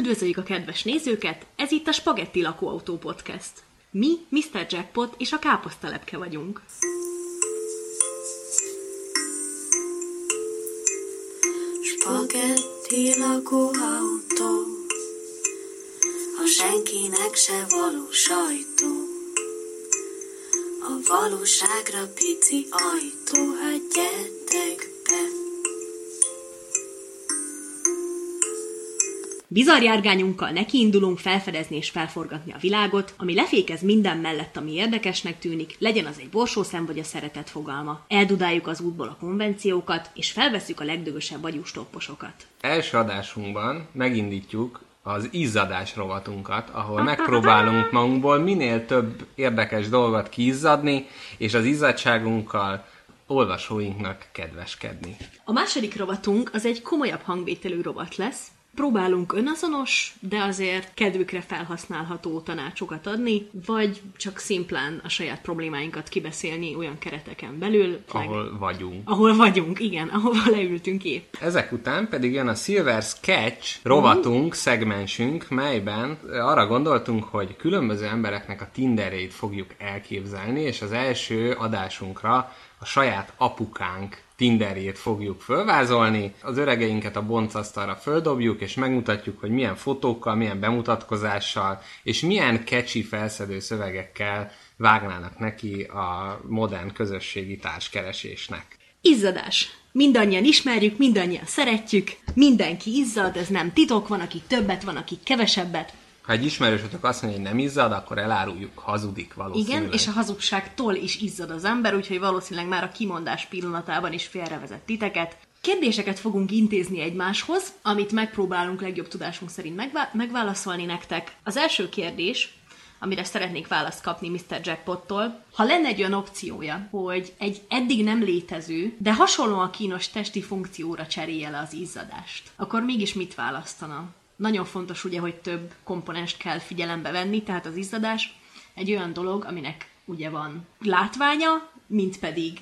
Üdvözöljük a kedves nézőket, ez itt a Spagetti Lakóautó Podcast. Mi Mr. Jackpot és a káposztelepke vagyunk. Spagetti lakóautó A senkinek se való sajtó A valóságra pici ajtó Hát gyertek be Bizarjárgányunkkal nekiindulunk felfedezni és felforgatni a világot, ami lefékez minden mellett, ami érdekesnek tűnik, legyen az egy borsószem vagy a szeretet fogalma. Eldudáljuk az útból a konvenciókat, és felveszük a legdögösebb agyústopposokat. Első adásunkban megindítjuk az izzadás rovatunkat, ahol megpróbálunk magunkból minél több érdekes dolgot kiizzadni, és az izzadságunkkal olvasóinknak kedveskedni. A második rovatunk az egy komolyabb hangvételű rovat lesz, próbálunk önazonos, de azért kedvükre felhasználható tanácsokat adni, vagy csak szimplán a saját problémáinkat kibeszélni olyan kereteken belül. Ahol meg, vagyunk. Ahol vagyunk, igen, ahova leültünk épp. Ezek után pedig jön a Silver Sketch rovatunk, uh. szegmensünk, melyben arra gondoltunk, hogy különböző embereknek a Tinderét fogjuk elképzelni, és az első adásunkra a saját apukánk Tinderjét fogjuk fölvázolni, az öregeinket a boncasztalra földobjuk, és megmutatjuk, hogy milyen fotókkal, milyen bemutatkozással, és milyen kecsi felszedő szövegekkel vágnának neki a modern közösségi társkeresésnek. Izzadás. Mindannyian ismerjük, mindannyian szeretjük, mindenki izzad, ez nem titok, van, aki többet, van, aki kevesebbet. Ha egy ismerősötök azt mondja, hogy nem izzad, akkor eláruljuk, hazudik valószínűleg. Igen, és a hazugságtól is izzad az ember, úgyhogy valószínűleg már a kimondás pillanatában is félrevezett titeket. Kérdéseket fogunk intézni egymáshoz, amit megpróbálunk legjobb tudásunk szerint megvá- megválaszolni nektek. Az első kérdés, amire szeretnék választ kapni Mr. Jackpottól. Ha lenne egy olyan opciója, hogy egy eddig nem létező, de hasonlóan kínos testi funkcióra cserélje le az izzadást, akkor mégis mit választana? Nagyon fontos ugye, hogy több komponenst kell figyelembe venni, tehát az izzadás egy olyan dolog, aminek ugye van látványa, mint pedig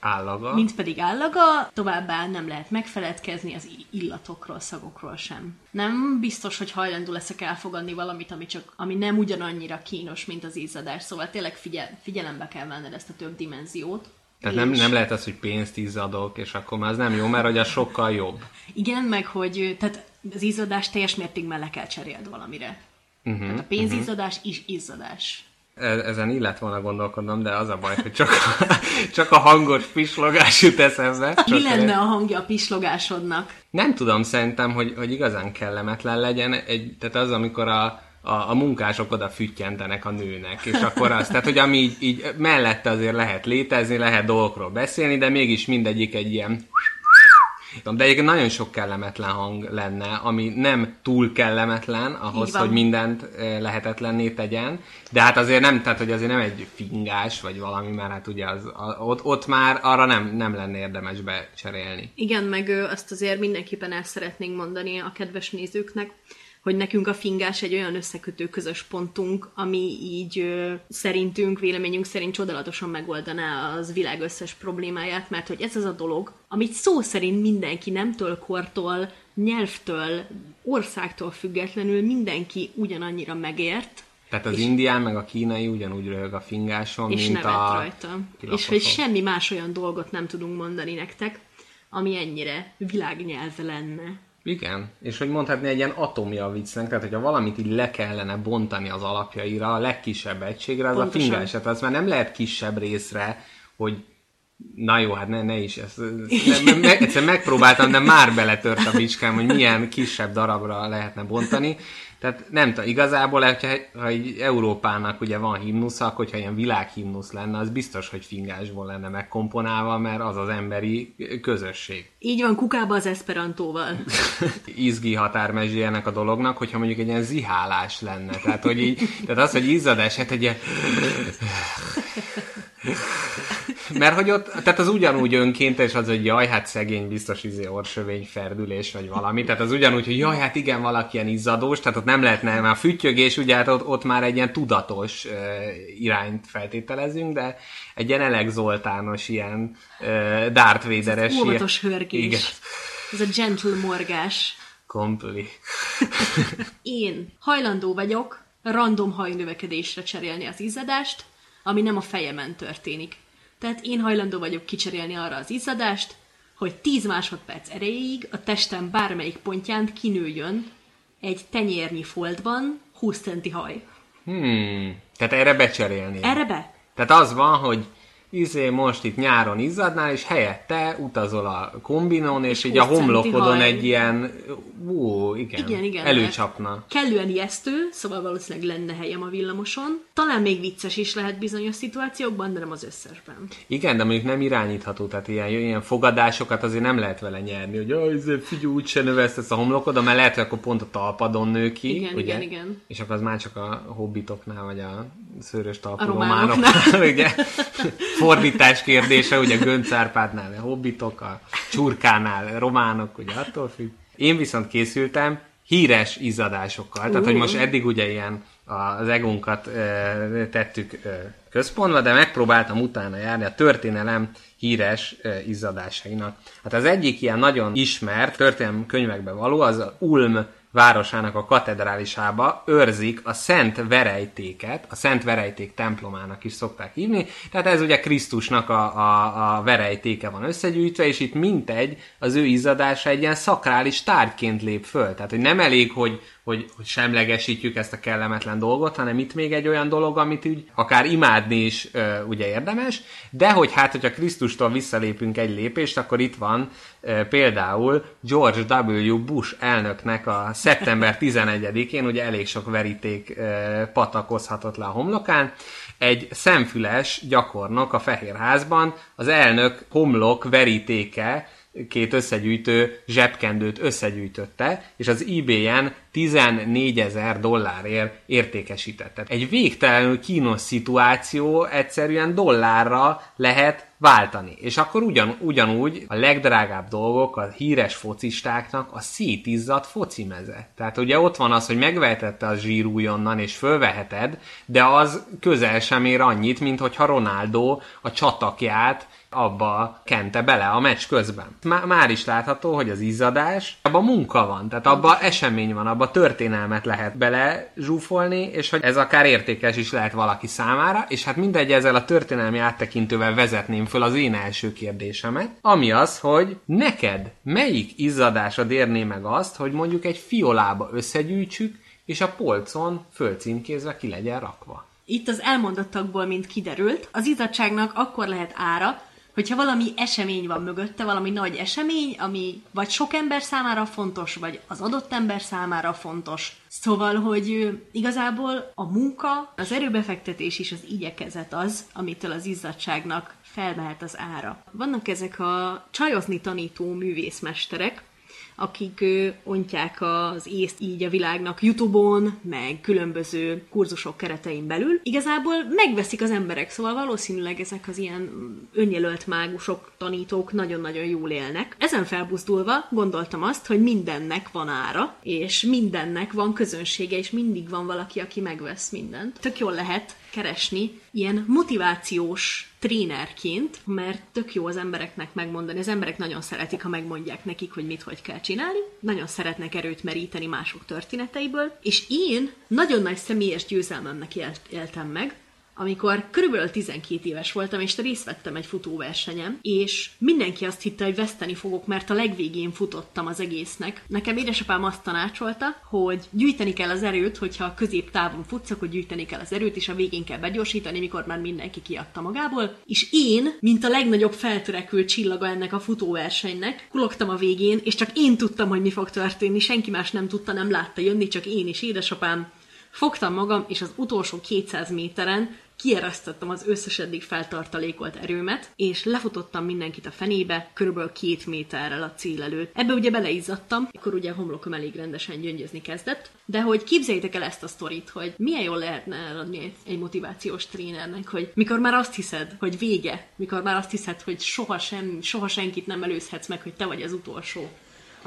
állaga. Mint pedig állaga, továbbá nem lehet megfeledkezni az illatokról, szagokról sem. Nem biztos, hogy hajlandó leszek elfogadni valamit, ami, csak, ami nem ugyanannyira kínos, mint az izzadás, szóval tényleg figyel, figyelembe kell venned ezt a több dimenziót. Tehát nem, nem lehet az, hogy pénzt izzadok, és akkor már az nem jó, mert hogy az sokkal jobb. Igen, meg hogy tehát az izzadást teljes mértékben le kell cseréld valamire. Uh-huh, tehát a pénzizzadás uh-huh. is izzadás. E, ezen illet volna gondolkodnom, de az a baj, hogy csak a, csak a hangos pislogás jut eszembe. Mi lenne a hangja a pislogásodnak? Nem tudom, szerintem, hogy, hogy igazán kellemetlen legyen. Egy, tehát az, amikor a, a, a munkások oda füttyentenek a nőnek, és akkor az, tehát hogy ami így, így mellette azért lehet létezni, lehet dolgokról beszélni, de mégis mindegyik egy ilyen de egyébként nagyon sok kellemetlen hang lenne, ami nem túl kellemetlen ahhoz, hogy mindent lehetetlenné tegyen, de hát azért nem, tehát hogy azért nem egy fingás, vagy valami, mert hát ugye az, ott, ott már arra nem, nem lenne érdemes becserélni. Igen, meg azt azért mindenképpen el szeretnénk mondani a kedves nézőknek, hogy nekünk a fingás egy olyan összekötő közös pontunk, ami így ö, szerintünk, véleményünk szerint csodálatosan megoldaná az világ összes problémáját, mert hogy ez az a dolog, amit szó szerint mindenki nemtől, kortól, nyelvtől, országtól függetlenül mindenki ugyanannyira megért, tehát az és indián meg a kínai ugyanúgy röhög a fingáson, és mint a... rajta. És hogy semmi más olyan dolgot nem tudunk mondani nektek, ami ennyire világnyelv lenne. Igen, és hogy mondhatni egy ilyen atomja a viccnek, tehát hogyha valamit így le kellene bontani az alapjaira, a legkisebb egységre, az Pontosan. a fingás, tehát az már nem lehet kisebb részre, hogy Na jó, hát ne, ne is, ezt, ne, me, egyszer megpróbáltam, de már beletört a bicskám, hogy milyen kisebb darabra lehetne bontani. Tehát nem tudom, igazából, ha, ha így Európának ugye van himnusza, akkor hogyha ilyen világhimnusz lenne, az biztos, hogy fingásból lenne megkomponálva, mert az az emberi közösség. Így van, kukába az esperantóval. Izgi határmezsé ennek a dolognak, hogyha mondjuk egy ilyen zihálás lenne. Tehát, hogy így, tehát az, hogy izzadás, hát egy ilyen... Mert hogy ott, tehát az ugyanúgy önkéntes az, hogy jaj, hát szegény biztos izé orsövény ferdülés, vagy valami. Tehát az ugyanúgy, hogy jaj, hát igen, valaki ilyen izzadós, tehát ott nem lehetne, már füttyögés, ugye hát ott, ott már egy ilyen tudatos uh, irányt feltételezünk, de egy ilyen Elek Zoltános, ilyen uh, Darth Vader-es. Óvatos hörgés. Igen. Ez a gentle morgás. Kompli. Én hajlandó vagyok random hajnövekedésre cserélni az izzadást, ami nem a fejemen történik. Tehát én hajlandó vagyok kicserélni arra az izzadást, hogy 10 másodperc erejéig a testem bármelyik pontján kinőjön egy tenyérnyi foltban 20 centi haj. Hmm. Tehát erre becserélni. Erre be? Tehát az van, hogy izé most itt nyáron izzadnál, és helyette utazol a kombinón, és, És így a 20 centi homlokodon egy ilyen, ú, igen, Igen, igen. előcsapna. Kellően ijesztő, szóval valószínűleg lenne helyem a villamoson. Talán még vicces is lehet bizonyos szituációkban, de nem az összesben. Igen, de mondjuk nem irányítható, tehát ilyen, ilyen fogadásokat azért nem lehet vele nyerni, hogy "Aj, izé, figyelj, úgyse növesztesz a homlokodon, mert lehet, hogy akkor pont a talpadon nő ki, Igen, ugye? igen, igen. És akkor az már csak a hobbitoknál, vagy a szőrös talpú románoknál. románoknál, ugye? Fordítás kérdése, ugye Gönc Árpádnál a hobbitok, a csurkánál románok, ugye attól függ. Én viszont készültem híres izzadásokkal, tehát hogy most eddig ugye ilyen az egónkat ö, tettük ö, központba, de megpróbáltam utána járni a történelem híres ö, izzadásainak. Hát az egyik ilyen nagyon ismert történelmi könyvekben való, az a Ulm városának a katedrálisába őrzik a Szent Verejtéket, a Szent Verejték templomának is szokták hívni, tehát ez ugye Krisztusnak a, a, a verejtéke van összegyűjtve, és itt mintegy az ő izzadása egy ilyen szakrális tárgyként lép föl. Tehát, hogy nem elég, hogy, hogy, hogy semlegesítjük ezt a kellemetlen dolgot, hanem itt még egy olyan dolog, amit úgy akár imádni is ö, ugye érdemes, de hogy hát, hogyha Krisztustól visszalépünk egy lépést, akkor itt van ö, például George W. Bush elnöknek a szeptember 11-én, ugye elég sok veríték ö, patakozhatott le a homlokán, egy szemfüles gyakornok a Fehérházban az elnök homlok verítéke két összegyűjtő zsebkendőt összegyűjtötte, és az eBay-en 14 ezer dollárért értékesítette. Egy végtelenül kínos szituáció egyszerűen dollárra lehet váltani. És akkor ugyan, ugyanúgy a legdrágább dolgok a híres focistáknak a szétizzadt focimeze. Tehát ugye ott van az, hogy megvehetette a zsírújonnan és fölveheted, de az közel sem ér annyit, mint hogyha Ronaldo a csatakját abba kente bele a meccs közben. Má- már is látható, hogy az izzadás, abban munka van, tehát abban esemény van, abban történelmet lehet bele zsúfolni, és hogy ez akár értékes is lehet valaki számára, és hát mindegy, ezzel a történelmi áttekintővel vezetném föl az én első kérdésemet, ami az, hogy neked melyik izzadásod érné meg azt, hogy mondjuk egy fiolába összegyűjtsük, és a polcon fölcímkézve ki legyen rakva. Itt az elmondottakból, mint kiderült, az izzadságnak akkor lehet ára, hogyha valami esemény van mögötte, valami nagy esemény, ami vagy sok ember számára fontos, vagy az adott ember számára fontos. Szóval, hogy igazából a munka, az erőbefektetés és az igyekezet az, amitől az izzadságnak felmehet az ára. Vannak ezek a csajozni tanító művészmesterek, akik ontják az észt így a világnak YouTube-on, meg különböző kurzusok keretein belül. Igazából megveszik az emberek, szóval valószínűleg ezek az ilyen önjelölt mágusok, tanítók nagyon-nagyon jól élnek. Ezen felbuzdulva gondoltam azt, hogy mindennek van ára, és mindennek van közönsége, és mindig van valaki, aki megvesz mindent. Tök jól lehet keresni ilyen motivációs trénerként, mert tök jó az embereknek megmondani. Az emberek nagyon szeretik, ha megmondják nekik, hogy mit, hogy kell csinálni. Nagyon szeretnek erőt meríteni mások történeteiből. És én nagyon nagy személyes győzelmemnek élt, éltem meg, amikor körülbelül 12 éves voltam, és részt vettem egy futóversenyen, és mindenki azt hitte, hogy veszteni fogok, mert a legvégén futottam az egésznek. Nekem édesapám azt tanácsolta, hogy gyűjteni kell az erőt, hogyha középtávon futsz, akkor gyűjteni kell az erőt, és a végén kell begyorsítani, mikor már mindenki kiadta magából. És én, mint a legnagyobb feltörekült csillaga ennek a futóversenynek, kulogtam a végén, és csak én tudtam, hogy mi fog történni, senki más nem tudta, nem látta jönni, csak én és édesapám. Fogtam magam, és az utolsó 200 méteren kieresztettem az összes eddig feltartalékolt erőmet, és lefutottam mindenkit a fenébe, körülbelül két méterrel a cél előtt. Ebbe ugye beleizzadtam, akkor ugye a homlokom elég rendesen gyöngyözni kezdett, de hogy képzeljétek el ezt a sztorit, hogy milyen jól lehetne eladni egy, motivációs trénernek, hogy mikor már azt hiszed, hogy vége, mikor már azt hiszed, hogy soha, sem, soha senkit nem előzhetsz meg, hogy te vagy az utolsó,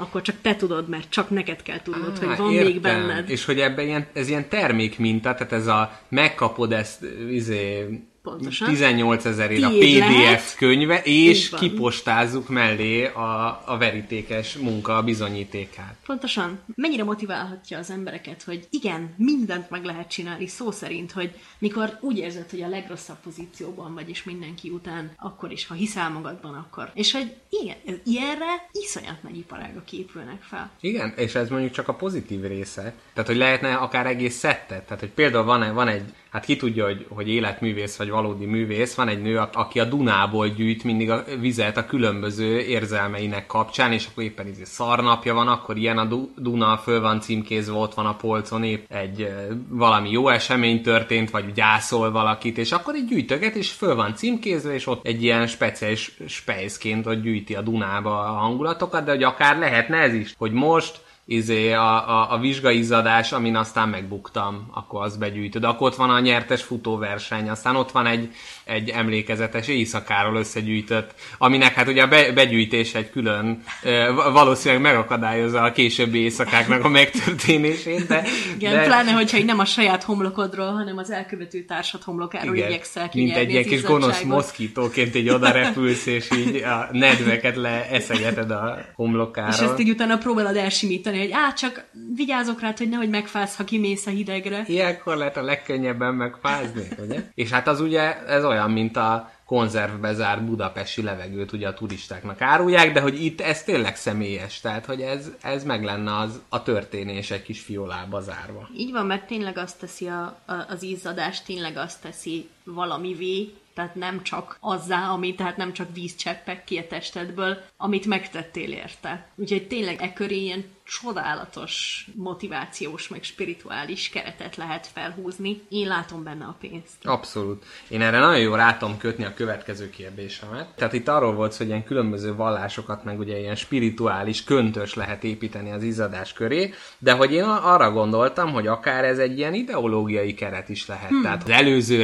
akkor csak te tudod, mert csak neked kell tudnod, hogy van még benned. És hogy ebben ilyen, ez ilyen termékminta, tehát ez a megkapod ezt izé, Pontosan. 18 ezerért a PDF lehet. könyve, és kipostázzuk mellé a, a verítékes munka a bizonyítékát. Pontosan. Mennyire motiválhatja az embereket, hogy igen, mindent meg lehet csinálni, szó szerint, hogy mikor úgy érzed, hogy a legrosszabb pozícióban vagy, és mindenki után, akkor is, ha hiszel magadban, akkor. És hogy igen, ilyenre iszonyat nagy iparágak épülnek fel. Igen, és ez mondjuk csak a pozitív része. Tehát, hogy lehetne akár egész szettet. Tehát, hogy például van, van egy, hát ki tudja, hogy, hogy életművész vagy valódi művész, van egy nő, aki a Dunából gyűjt mindig a vizet a különböző érzelmeinek kapcsán, és akkor éppen izé szarnapja van, akkor ilyen a Du- Duna, föl van címkézve, ott van a polcon épp egy valami jó esemény történt, vagy gyászol valakit, és akkor így gyűjtöget, és föl van címkézve, és ott egy ilyen speciális spejszként ott gyűjti a Dunába a hangulatokat, de hogy akár lehetne ez is, hogy most izé, a, a, a vizsgaizzadás, amin aztán megbuktam, akkor az begyűjtöd. Akkor ott van a nyertes futóverseny, aztán ott van egy, egy emlékezetes éjszakáról összegyűjtött, aminek hát ugye a be, begyűjtés egy külön, valószínűleg megakadályozza a későbbi éjszakáknak a megtörténését, de... Igen, de, pláne, hogyha így nem a saját homlokodról, hanem az elkövető társad homlokáról igen, igyekszel mint egy ilyen kis gonosz moszkítóként így oda repülsz, és így a nedveket leeszegeted a homlokára. És ezt így utána próbálod elsimítani, hogy á, csak vigyázok rád, hogy nehogy megfázz, ha kimész a hidegre. Ilyenkor lehet a legkönnyebben megfázni, ugye? És hát az ugye, ez olyan, mint a konzervbe zárt budapesti levegőt ugye a turistáknak árulják, de hogy itt ez tényleg személyes, tehát hogy ez, ez meg lenne az, a történés egy kis fiolába zárva. Így van, mert tényleg azt teszi a, a, az izzadás, tényleg azt teszi valamivé, tehát nem csak azzá, ami, tehát nem csak vízcseppek ki a testedből, amit megtettél érte. Úgyhogy tényleg e köré ilyen csodálatos, motivációs, meg spirituális keretet lehet felhúzni. Én látom benne a pénzt. Abszolút. Én erre nagyon jól rátom kötni a következő kérdésemet. Tehát itt arról volt hogy ilyen különböző vallásokat, meg ugye ilyen spirituális köntös lehet építeni az izzadás köré, de hogy én arra gondoltam, hogy akár ez egy ilyen ideológiai keret is lehet. Hmm. Tehát az előző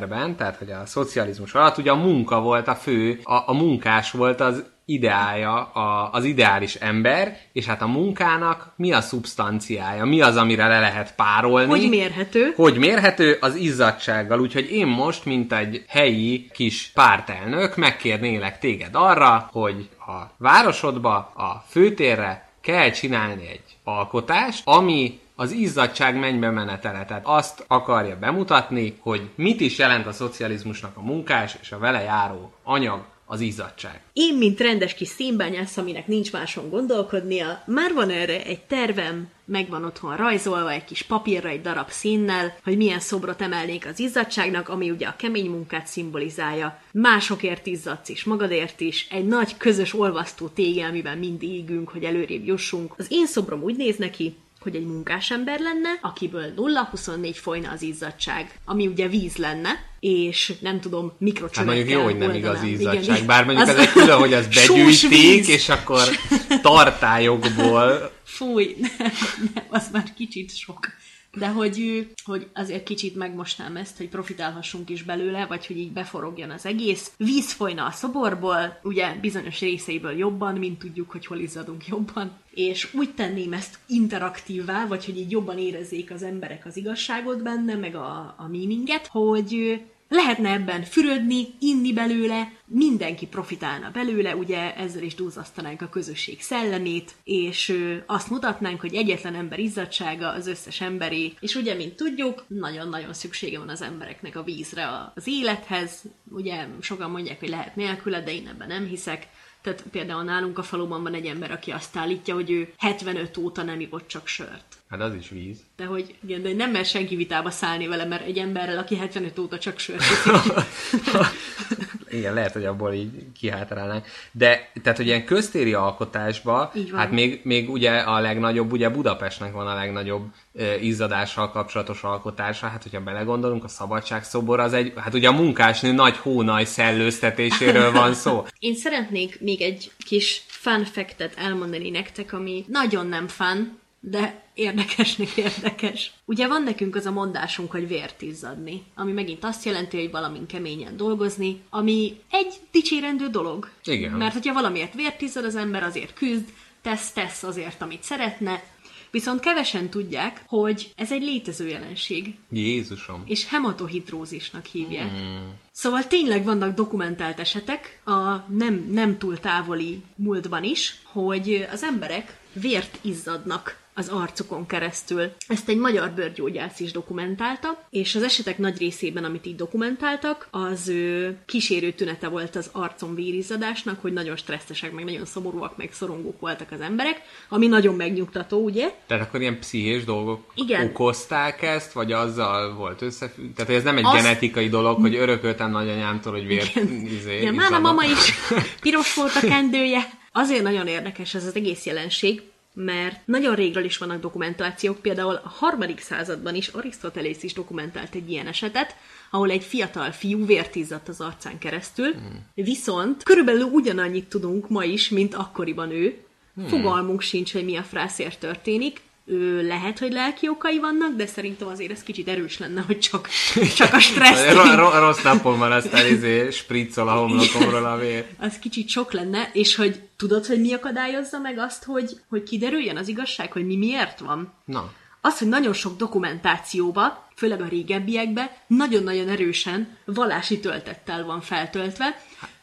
rendszerben, tehát hogy a szocializmus alatt ugye a munka volt a fő, a, a munkás volt az ideája, a, az ideális ember, és hát a munkának mi a szubstanciája, mi az, amire le lehet párolni. Hogy mérhető? Hogy mérhető az izzadsággal, úgyhogy én most, mint egy helyi kis pártelnök, megkérnélek téged arra, hogy a városodba, a főtérre kell csinálni egy alkotást, ami az izzadság mennybe menetele. Tehát azt akarja bemutatni, hogy mit is jelent a szocializmusnak a munkás és a vele járó anyag, az izzadság. Én, mint rendes kis színbányász, aminek nincs máson gondolkodnia, már van erre egy tervem, megvan otthon rajzolva egy kis papírra egy darab színnel, hogy milyen szobrot emelnék az izzadságnak, ami ugye a kemény munkát szimbolizálja. Másokért izzadsz is, magadért is, egy nagy közös olvasztó tége, amiben mind égünk, hogy előrébb jussunk. Az én szobrom úgy néz neki, hogy egy munkásember lenne, akiből 0,24 folyna az izzadság, ami ugye víz lenne, és nem tudom, Hát mikrocsövekkel mondjuk jó, hogy nem Igen, izzadság, bár mondjuk az- ez egy külön, hogy Sós begyűjtik, és akkor tartályokból. Fúj, nem, nem, az már kicsit sok. De hogy, hogy azért kicsit megmostnám ezt, hogy profitálhassunk is belőle, vagy hogy így beforogjon az egész. Víz folyna a szoborból, ugye bizonyos részeiből jobban, mint tudjuk, hogy hol izzadunk jobban. És úgy tenném ezt interaktívvá, vagy hogy így jobban érezzék az emberek az igazságot benne, meg a, a meaninget, hogy lehetne ebben fürödni, inni belőle, mindenki profitálna belőle, ugye ezzel is duzzasztanánk a közösség szellemét, és azt mutatnánk, hogy egyetlen ember izzadsága az összes emberé, és ugye, mint tudjuk, nagyon-nagyon szüksége van az embereknek a vízre az élethez, ugye sokan mondják, hogy lehet nélküle, de én ebben nem hiszek, tehát például nálunk a faluban van egy ember, aki azt állítja, hogy ő 75 óta nem ivott csak sört. Hát az is víz. De hogy igen, de nem mer senki vitába szállni vele, mert egy emberrel, aki 75 óta csak sört. Igen, lehet, hogy abból így kihátrálnánk. De, tehát, hogy ilyen köztéri van. hát még, még ugye a legnagyobb, ugye Budapestnek van a legnagyobb ö, izzadással kapcsolatos alkotása, hát hogyha belegondolunk, a szabadságszobor az egy, hát ugye a munkásnő nagy hónaj szellőztetéséről van szó. Én szeretnék még egy kis fun factet elmondani nektek, ami nagyon nem fun, de érdekesnek érdekes. Ugye van nekünk az a mondásunk, hogy vért izzadni, ami megint azt jelenti, hogy valamin keményen dolgozni, ami egy dicsérendő dolog. Igen. Mert hogyha valamiért vért izzad az ember, azért küzd, tesz, tesz azért, amit szeretne, Viszont kevesen tudják, hogy ez egy létező jelenség, Jézusom. és hematohidrózisnak hívják. Hmm. Szóval tényleg vannak dokumentált esetek a nem, nem túl távoli múltban is, hogy az emberek vért izzadnak az arcukon keresztül. Ezt egy magyar bőrgyógyász is dokumentálta, és az esetek nagy részében, amit így dokumentáltak, az ő kísérő tünete volt az arcon vérizadásnak, hogy nagyon stresszesek, meg nagyon szomorúak, meg szorongók voltak az emberek, ami nagyon megnyugtató, ugye? Tehát akkor ilyen pszichés dolgok Igen. okozták ezt, vagy azzal volt összefügg? Tehát ez nem egy Azt- genetikai dolog, hogy örököltem nagyanyámtól, hogy vért izé, Igen, már a mama is piros volt a kendője. Azért nagyon érdekes ez az egész jelenség, mert nagyon régről is vannak dokumentációk, például a harmadik században is Arisztotelész is dokumentált egy ilyen esetet, ahol egy fiatal fiú vért izzadt az arcán keresztül, Hmm. viszont körülbelül ugyanannyit tudunk ma is, mint akkoriban ő. Hmm. Fogalmunk sincs, hogy mi a frászért történik. Ő lehet, hogy lelki okai vannak, de szerintem azért ez kicsit erős lenne, hogy csak, csak a stressz Ro- ro- rossz napon van, aztán izé spriccol a homlokomról a vér. az kicsit sok lenne, és hogy tudod, hogy mi akadályozza meg azt, hogy, hogy kiderüljön az igazság, hogy mi miért van? Na, Az, hogy nagyon sok dokumentációba, főleg a régebbiekbe, nagyon-nagyon erősen vallási töltettel van feltöltve.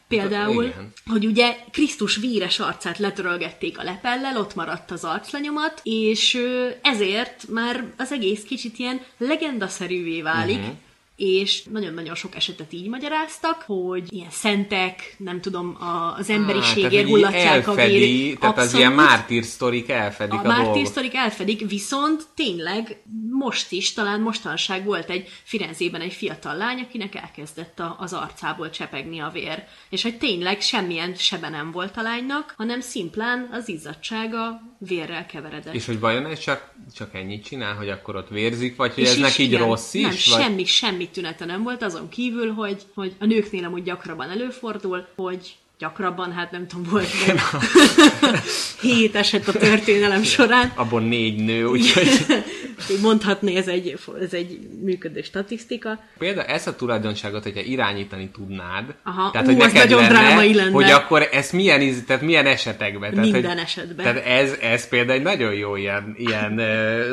Például, igen. hogy ugye Krisztus véres arcát letörölgették a lepellel, ott maradt az arclenyomat, és ezért már az egész kicsit ilyen legendaszerűvé válik, uh-huh és nagyon-nagyon sok esetet így magyaráztak, hogy ilyen szentek, nem tudom, az emberiségért így hullatják a vérét. Tehát az ilyen mártír sztorik elfedik a a, mártír dolgot. sztorik elfedik, viszont tényleg most is, talán mostanság volt egy Firenzében egy fiatal lány, akinek elkezdett a, az arcából csepegni a vér. És hogy tényleg semmilyen sebe nem volt a lánynak, hanem szimplán az izzadsága vérrel keveredett. És hogy vajon ez csak, csak ennyit csinál, hogy akkor ott vérzik, vagy hogy És ez neki így rossz is? Nem, vagy? semmi, semmi tünete nem volt, azon kívül, hogy, hogy a nőknél amúgy gyakrabban előfordul, hogy gyakrabban, hát nem tudom, volt hét eset a történelem során. Abból négy nő, úgyhogy Úgy Mondhatni, ez egy, ez egy működő statisztika. például ezt a tulajdonságot, hogyha irányítani tudnád, Aha, tehát ú, hogy neked nagyon lenne, drámai lenne. hogy akkor ez milyen, íz, tehát milyen esetekben? Tehát, Minden hogy, esetben. Tehát ez, ez például egy nagyon jó ilyen, ilyen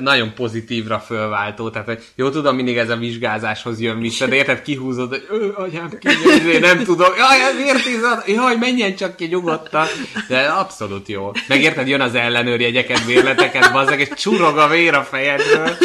nagyon pozitívra fölváltó, tehát hogy jó tudom, mindig ez a vizsgázáshoz jön vissza, de érted, kihúzod, hogy ő, ki, ezért nem tudom, jaj, miért izzad, jaj, menjen csak ki nyugodtan, de abszolút jó. Megérted, jön az ellenőr jegyeket, bérleteket, bazzak, és csurog a vér a fejedről.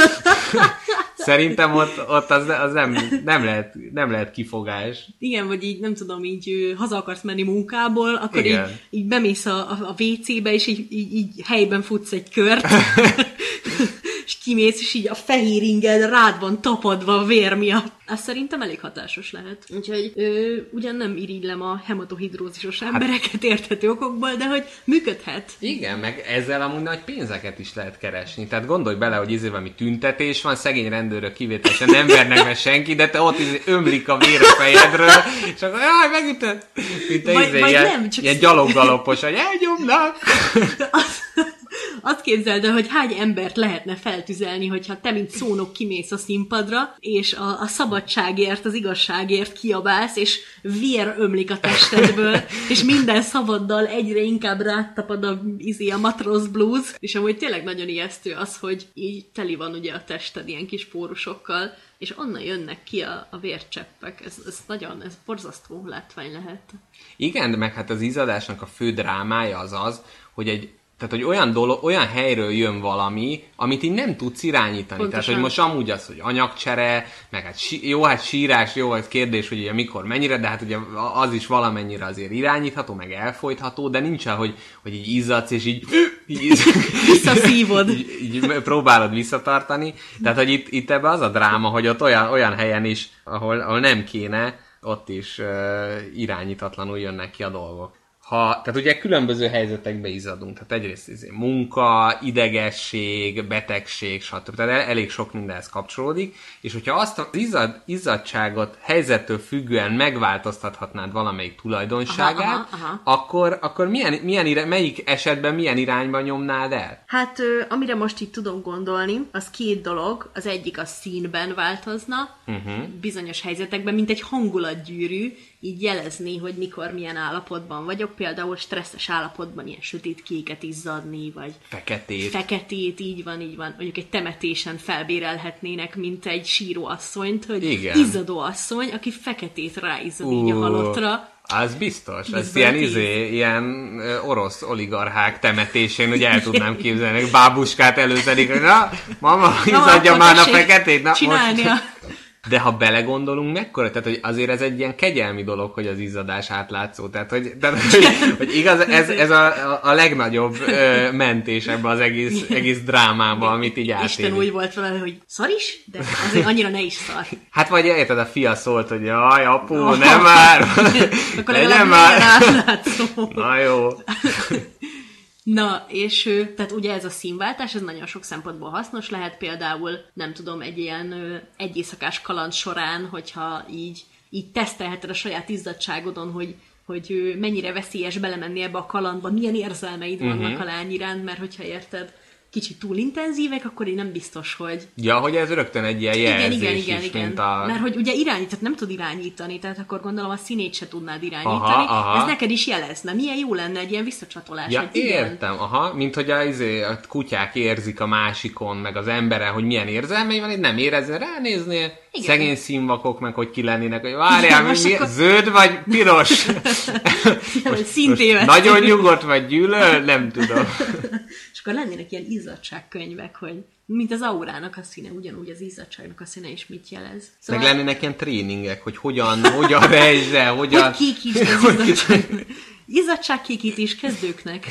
Szerintem ott, ott az, az nem, nem, lehet, nem lehet kifogás. Igen, vagy így nem tudom, így haza akarsz menni munkából, akkor így, Igen. így bemész a, a, a WC-be, és így, így, így helyben futsz egy kört, és kimész, és így a fehér inged rád van tapadva a vér miatt. Az szerintem elég hatásos lehet. Úgyhogy ö, ugyan nem irigylem a hematohidrózisos embereket érthető okokból, de hogy működhet. Igen, meg ezzel amúgy nagy pénzeket is lehet keresni. Tehát gondolj bele, hogy izé valami tüntetés van, szegény rendőrök kivételesen nem vernek be senki, de te ott izé ömlik a vér a fejedről, és akkor jaj, megütött! Mint te izé, ilyen, nem, csak ilyen gyaloggalopos, hogy elnyomnak! Azt, képzeld el, hogy hány embert lehetne feltüzelni, hogyha te, mint szónok kimész a színpadra, és a, a szabadságért, az igazságért kiabálsz, és vér ömlik a testedből, és minden szavaddal egyre inkább rátapad a, izé, a matróz blues, és amúgy tényleg nagyon ijesztő az, hogy így teli van ugye a tested ilyen kis pórusokkal, és onnan jönnek ki a, a vércseppek. Ez, ez nagyon, ez borzasztó látvány lehet. Igen, de meg hát az izzadásnak a fő drámája az az, hogy egy tehát, hogy olyan, dolog, olyan helyről jön valami, amit így nem tudsz irányítani. Pontosan. Tehát, hogy most amúgy az, hogy anyagcsere, meg hát sí, jó, hát sírás, jó, ez kérdés, hogy ugye mikor, mennyire, de hát ugye az is valamennyire azért irányítható, meg elfolytható, de nincs el, hogy, hogy így izzadsz, és így, így Visszaszívod. így, így próbálod visszatartani. Tehát, hogy itt, itt ebbe az a dráma, hogy ott olyan, olyan helyen is, ahol, ahol nem kéne, ott is uh, irányítatlanul jönnek ki a dolgok. Ha, tehát ugye különböző helyzetekbe izzadunk. Tehát egyrészt izé, munka, idegesség, betegség, stb. Tehát el- elég sok mindenhez kapcsolódik. És hogyha azt az izzad, izzadságot helyzettől függően megváltoztathatnád valamelyik tulajdonságát, Aha, aha, aha. akkor, akkor milyen, milyen ira- melyik esetben milyen irányba nyomnád el? Hát, amire most itt tudom gondolni, az két dolog. Az egyik a színben változna, uh-huh. bizonyos helyzetekben, mint egy hangulatgyűrű, így jelezni, hogy mikor milyen állapotban vagyok. Például stresszes állapotban ilyen sötét kéket izzadni, vagy Feketét. feketét, így van, így van. Mondjuk egy temetésen felbérelhetnének, mint egy síró asszonyt, hogy Igen. izzadó asszony, aki feketét ráizzad így a halottra. Az biztos. Ez Tízből ilyen, izé, ilyen orosz oligarchák temetésén, hogy el tudnám képzelni, bábuskát előszedik, hogy na, mama, izzadja már a feketét. Na, Csinálni most. De ha belegondolunk, mekkora, tehát hogy azért ez egy ilyen kegyelmi dolog, hogy az izzadás átlátszó. Tehát, hogy, tehát, hogy, hogy igaz, ez, ez a, a, legnagyobb ö, mentés ebbe az egész, egész drámába, amit így Isten átélik. úgy volt vele, hogy szar is, de azért annyira ne is szar. Hát vagy érted, a fia szólt, hogy jaj, apu, Oh. nem már, Akkor legalább már. átlátszó. Na jó. Na, és tehát ugye ez a színváltás, ez nagyon sok szempontból hasznos lehet, például nem tudom, egy ilyen egy éjszakás kaland során, hogyha így, így tesztelheted a saját izzadságodon, hogy hogy mennyire veszélyes belemenni ebbe a kalandba, milyen érzelmeid vannak a lány iránt, mert hogyha érted, kicsit túl intenzívek, akkor én nem biztos, hogy Ja, hogy ez rögtön egy ilyen jelzés igen, igen, igen, is, igen. mint a... Mert hogy ugye irányítat nem tud irányítani, tehát akkor gondolom a színét se tudnád irányítani. Aha, aha. Ez neked is jelezne. Milyen jó lenne egy ilyen visszacsatolás. Ja, igen. értem, aha, mint hogy a, izé, a kutyák érzik a másikon, meg az embere, hogy milyen érzelmei van, itt nem érezne ránéznél, Igen. szegény színvakok, meg hogy ki lennének, várjál, mi, most mi, akkor- zöld vagy piros? hogy szintévesztő. Nagyon nyugodt vagy gyűlöl? Nem tudom. És akkor lennének ilyen izzadságkönyvek, hogy mint az aurának a színe, ugyanúgy az izzadságnak a színe is mit jelez. Meg lennének ilyen tréningek, hogy hogyan, hogyan rejzse, hogyan... hogy kékítsd az izzadság. Izzadságkékítés kezdőknek.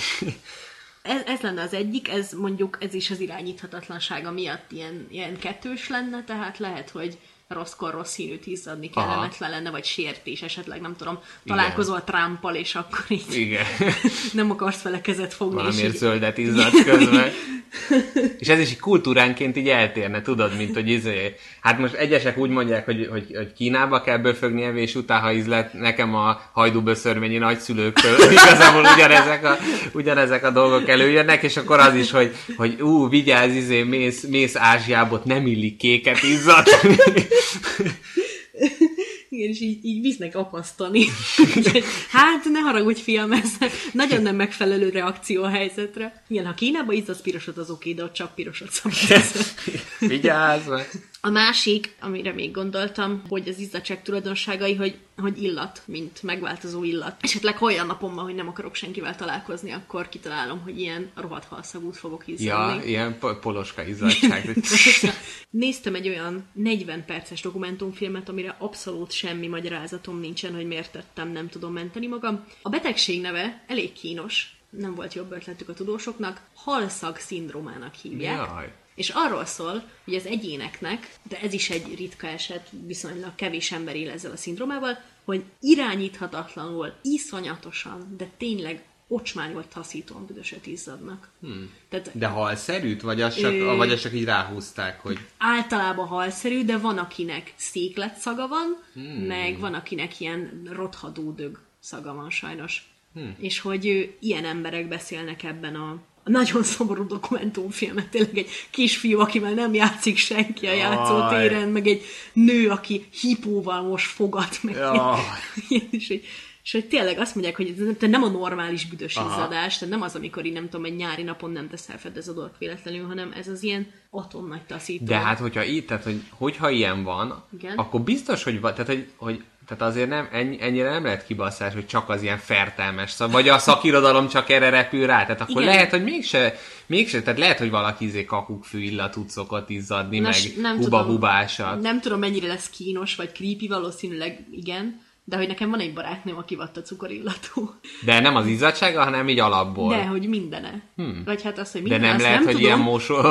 Ez, ez lenne az egyik, ez mondjuk, ez is az irányíthatatlansága miatt ilyen, ilyen kettős lenne, tehát lehet, hogy rosszkor rossz színűt izzadni kellemetlen lenne, vagy sértés esetleg, nem tudom, találkozol Trumpal, és akkor így Igen. nem akarsz vele kezet fogni, és Valamiért így, zöldet izzadsz közben. És ez is kultúránként így eltérne, tudod, mint hogy izé. Hát most egyesek úgy mondják, hogy, hogy, hogy Kínába kell böfögni evés után, ha ízlet nekem a hajdúböszörményi nagyszülőktől. Igazából ugyanezek a, ugyanezek a dolgok előjönnek, és akkor az is, hogy, hogy ú, vigyázz, izé, mész, mész Ázsiába, nem illik kéket izzadni. Igen, és így, így visznek apasztani. Hát, ne haragudj, fiam, ez nagyon nem megfelelő reakció a helyzetre. Igen, ha Kínába izzasz pirosot, az oké, de ott csak pirosot szabad. Vigyázz, mert... A másik, amire még gondoltam, hogy az izzadság tulajdonságai, hogy, hogy illat, mint megváltozó illat. Esetleg olyan napon van, hogy nem akarok senkivel találkozni, akkor kitalálom, hogy ilyen rohadt halszagút fogok Ja, izzadni. ilyen po- poloska izzadság. Néztem egy olyan 40 perces dokumentumfilmet, amire abszolút semmi magyarázatom nincsen, hogy miért tettem, nem tudom menteni magam. A betegség neve elég kínos, nem volt jobb ötletük a tudósoknak, halszag szindrómának hívják. Jaj. És arról szól, hogy az egyéneknek, de ez is egy ritka eset, viszonylag kevés ember él ezzel a szindrómával, hogy irányíthatatlanul, iszonyatosan, de tényleg ocsmányos taszítóan büdöset izzadnak. Hmm. Tehát De halszerűt? Vagy azt csak, Ö- vagy azt csak így ráhúzták, hogy... általában halszerű, de van akinek széklet szaga van, hmm. meg van akinek ilyen rothadódög szaga van sajnos. Hmm. És hogy ő, ilyen emberek beszélnek ebben a nagyon szomorú dokumentumfilmet, tényleg egy kisfiú, akivel nem játszik senki a játszótéren, meg egy nő, aki hipóval most fogat, meg ilyen, és, hogy, és hogy tényleg azt mondják, hogy ez nem- a normális büdös izzadás, tehát nem az, amikor így nem tudom, egy nyári napon nem teszel fedezadót véletlenül, hanem ez az ilyen atomnagy taszító. De hát, hogyha így, tehát, hogy, hogyha ilyen van, Igen. akkor biztos, hogy, va- tehát, hogy, hogy tehát azért nem, ennyi, ennyire nem lehet kibasszás, hogy csak az ilyen fertelmes szab, vagy a szakirodalom csak erre repül rá, tehát akkor Igen. lehet, hogy mégse, mégse, tehát lehet, hogy valaki izé kakukkfű illatút szokott izzadni, Nos, meg huba-hubásat. Nem tudom, mennyire lesz kínos vagy creepy, valószínűleg igen, de hogy nekem van egy barátnőm, aki vatta cukorillatú. De nem az izzadsága, hanem így alapból. De, hogy mindene. Hmm. Vagy hát az, hogy De minden, nem azt lehet, nem hogy tudom. ilyen mosó...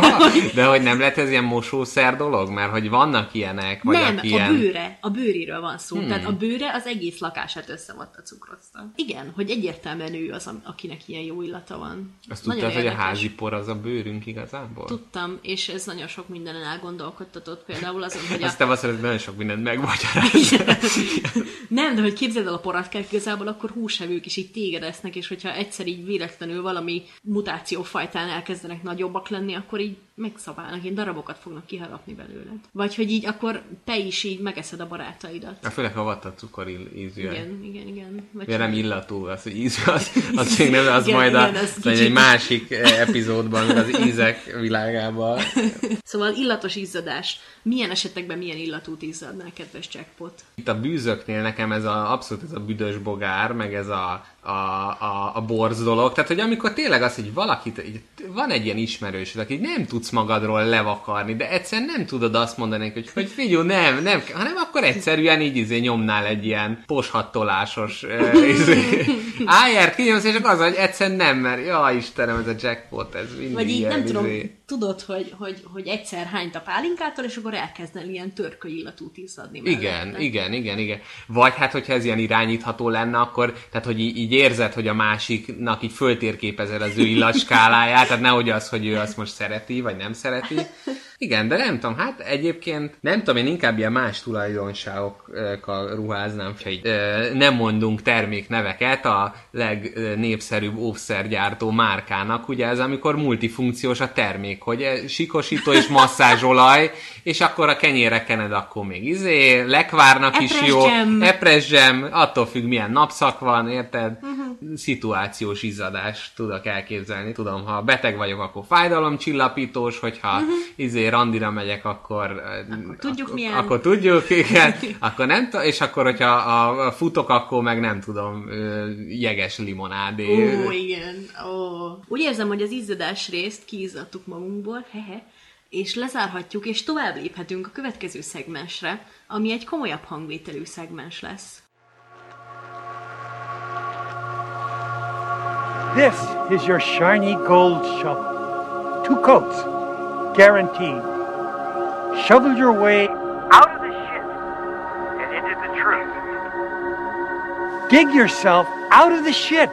De hogy nem lehet ez ilyen mosószer dolog? Mert hogy vannak ilyenek, vagy nem, a ilyen... bőre, a bőriről van szó. Hmm. Tehát a bőre az egész lakását összevatta cukrozta. Igen, hogy egyértelműen ő az, akinek ilyen jó illata van. Azt Nagyon tudtad, hogy a érdekes. házi por az a bőrünk igazából? Tudtam, és ez nagyon sok mindenen elgondolkodtatott, például azon, hogy a... Azt te azt mondod, nagyon sok mindent megmagyaráz. Nem, de hogy képzeld el a poratkák, igazából akkor húsevők is így téged esznek, és hogyha egyszer így véletlenül valami mutációfajtán elkezdenek nagyobbak lenni, akkor így megszabálnak, én darabokat fognak kiharapni belőled. Vagy hogy így akkor te is így megeszed a barátaidat. A főleg, a cukor ízű. Igen, igen, igen. Vagy nem illatú, az, hogy ízű, az, az nem, az Igen, majd a, igen, az az egy kicsit- másik eh, epizódban, az ízek világában. Szóval illatos izzadás. Milyen esetekben milyen illatút izzadnál, kedves jackpot? Itt a bűzöknél nekem ez a, abszolút ez a büdös bogár, meg ez a, a, a, a borz dolog. Tehát, hogy amikor tényleg az, hogy valakit, így, van egy ilyen ismerős, aki nem tudsz magadról levakarni, de egyszerűen nem tudod azt mondani, hogy, hogy figyelj, nem, nem, hanem akkor egyszerűen így izé nyomnál egy ilyen poshattolásos uh, izé, ájár kinyomsz, és akkor az, hogy egyszerűen nem, mert ja Istenem, ez a jackpot, ez mindig Vagy így ilyen, nem tudom, izé. tudod, hogy, hogy, hogy egyszer hányt a pálinkától, és akkor elkezdenél ilyen törköly illatút izzadni Igen, igen, igen, igen. Vagy hát, hogyha ez ilyen irányítható lenne, akkor, tehát, hogy így, így érzed, hogy a másiknak így föltérképezed az ő illatskáláját, tehát nehogy az, hogy ő azt most szereti, vagy nem szereti. Igen, de nem tudom, hát egyébként nem tudom, én inkább ilyen más tulajdonságokkal ruháznám, hogy nem mondunk termékneveket a legnépszerűbb óvszergyártó márkának, ugye ez amikor multifunkciós a termék, hogy eh, sikosító és masszázsolaj, és akkor a kenyére kened, akkor még izé, lekvárnak is jó, Epresgem. epresgem, attól függ milyen napszak van, érted? Uh-huh. Szituációs izzadást tudok elképzelni. Tudom, ha beteg vagyok, akkor fájdalomcsillapítós, hogyha uh-huh. izé randira megyek, akkor... Akkor tudjuk, akkor, milyen. Akkor tudjuk, igen. akkor nem t- és akkor, hogyha a, futok, akkor meg nem tudom, ö, jeges limonádé. Ó, igen. Ó. Úgy érzem, hogy az izzadás részt kiizzadtuk magunkból, hehe, és lezárhatjuk, és tovább léphetünk a következő szegmensre, ami egy komolyabb hangvételű szegmens lesz. This is your shiny gold shovel. Two coats, guaranteed. Shovel your way out of the shit and into the truth. Dig yourself out of the shit.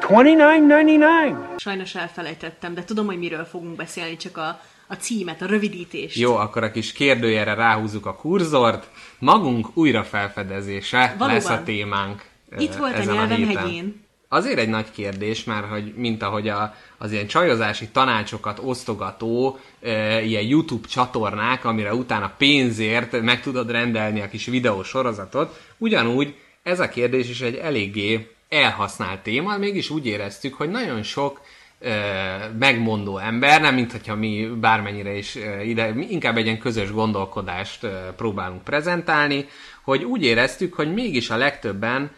Twenty-nine ninety-nine. Sajnos elfelejtettem, de tudom, hogy miről fogunk beszélni, csak a, a címet, a rövidítést. Jó, akkor a kis kérdőjelre ráhúzzuk a kurzort. Magunk újrafelfedezése Valóban. lesz a témánk. Itt volt a nyelvem héten. hegyén. Azért egy nagy kérdés, mert hogy mint ahogy a, az ilyen csajozási tanácsokat osztogató e, ilyen YouTube csatornák, amire utána pénzért meg tudod rendelni a kis videósorozatot, ugyanúgy ez a kérdés is egy eléggé elhasznált téma, mégis úgy éreztük, hogy nagyon sok ö, megmondó ember, nem mint hogyha mi bármennyire is ö, ide, inkább egy ilyen közös gondolkodást ö, próbálunk prezentálni, hogy úgy éreztük, hogy mégis a legtöbben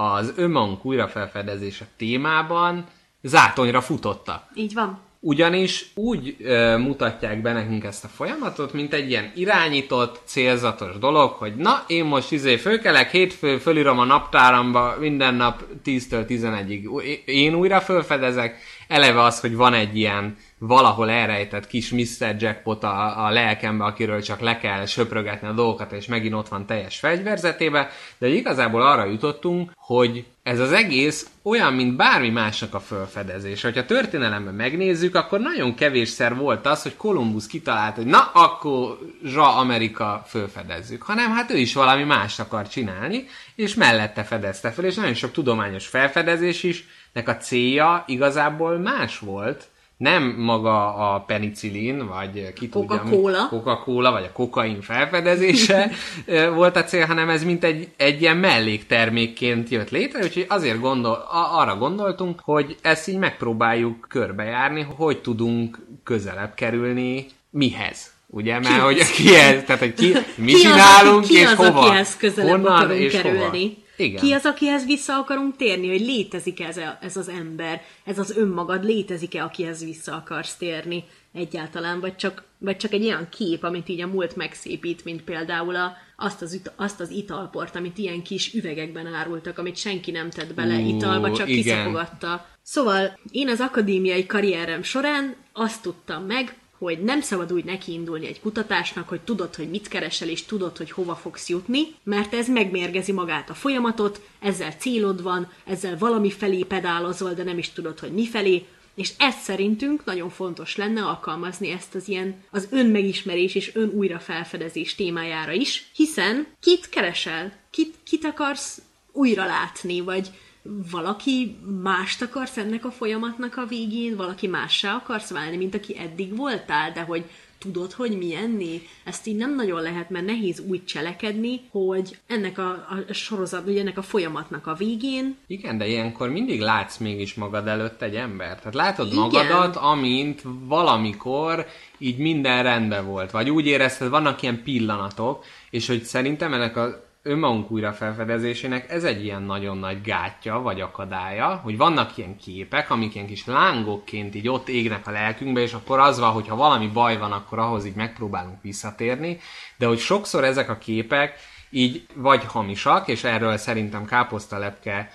az önmagunk újrafelfedezése témában zátonyra futottak. Így van. Ugyanis úgy ö, mutatják be nekünk ezt a folyamatot, mint egy ilyen irányított, célzatos dolog, hogy na, én most izé fölkelek, hétfő fölírom a naptáramba, minden nap 10-től 11-ig én újra fölfedezek, eleve az, hogy van egy ilyen valahol elrejtett kis Mr. Jackpot a, a lelkembe, akiről csak le kell söprögetni a dolgokat, és megint ott van teljes fegyverzetébe, de igazából arra jutottunk, hogy ez az egész olyan, mint bármi másnak a felfedezés. Hogyha történelemben megnézzük, akkor nagyon kevésszer volt az, hogy Kolumbusz kitalált, hogy na, akkor zsa Amerika fölfedezzük, hanem hát ő is valami mást akar csinálni, és mellette fedezte fel, és nagyon sok tudományos felfedezés is, nek a célja igazából más volt, nem maga a penicillin, vagy ki tudja, mi- Coca-Cola. Coca-Cola, vagy a kokain felfedezése volt a cél, hanem ez mint egy, egy ilyen melléktermékként jött létre, úgyhogy azért gondol, arra gondoltunk, hogy ezt így megpróbáljuk körbejárni, hogy tudunk közelebb kerülni mihez. Ugye, mert Kihez? hogy kihez, tehát hogy ki, mi ki csinálunk, az, ki és az, hova, honnan és kerülni? hova. Igen. Ki az, akihez vissza akarunk térni, hogy létezik ez, a, ez az ember, ez az önmagad, létezik-e, akihez vissza akarsz térni egyáltalán, vagy csak, vagy csak egy olyan kép, amit így a múlt megszépít, mint például a, azt, az, azt az italport, amit ilyen kis üvegekben árultak, amit senki nem tett bele Ú, italba, csak igen. kiszapogatta. Szóval én az akadémiai karrierem során azt tudtam meg, hogy nem szabad úgy nekiindulni egy kutatásnak, hogy tudod, hogy mit keresel, és tudod, hogy hova fogsz jutni, mert ez megmérgezi magát a folyamatot, ezzel célod van, ezzel valami felé pedálozol, de nem is tudod, hogy mi felé, És ez szerintünk nagyon fontos lenne alkalmazni ezt az ilyen az önmegismerés és ön újra felfedezés témájára is, hiszen kit keresel? Kit, kit akarsz újra látni, vagy valaki mást akarsz ennek a folyamatnak a végén, valaki mássá akarsz válni, mint aki eddig voltál, de hogy tudod, hogy milyenné? Ezt így nem nagyon lehet, mert nehéz úgy cselekedni, hogy ennek a, a sorozat, vagy ennek a folyamatnak a végén... Igen, de ilyenkor mindig látsz mégis magad előtt egy ember. Tehát látod Igen. magadat, amint valamikor így minden rendben volt. Vagy úgy érezted, vannak ilyen pillanatok, és hogy szerintem ennek a önmagunk újra felfedezésének ez egy ilyen nagyon nagy gátja, vagy akadálya, hogy vannak ilyen képek, amik ilyen kis lángokként így ott égnek a lelkünkbe, és akkor az van, hogyha valami baj van, akkor ahhoz így megpróbálunk visszatérni, de hogy sokszor ezek a képek így vagy hamisak, és erről szerintem káposztalepke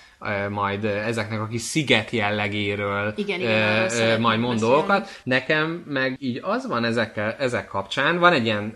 majd ezeknek a kis sziget jellegéről igen, igen, majd mond dolgokat. Nekem meg így az van ezekkel, ezek kapcsán, van egy ilyen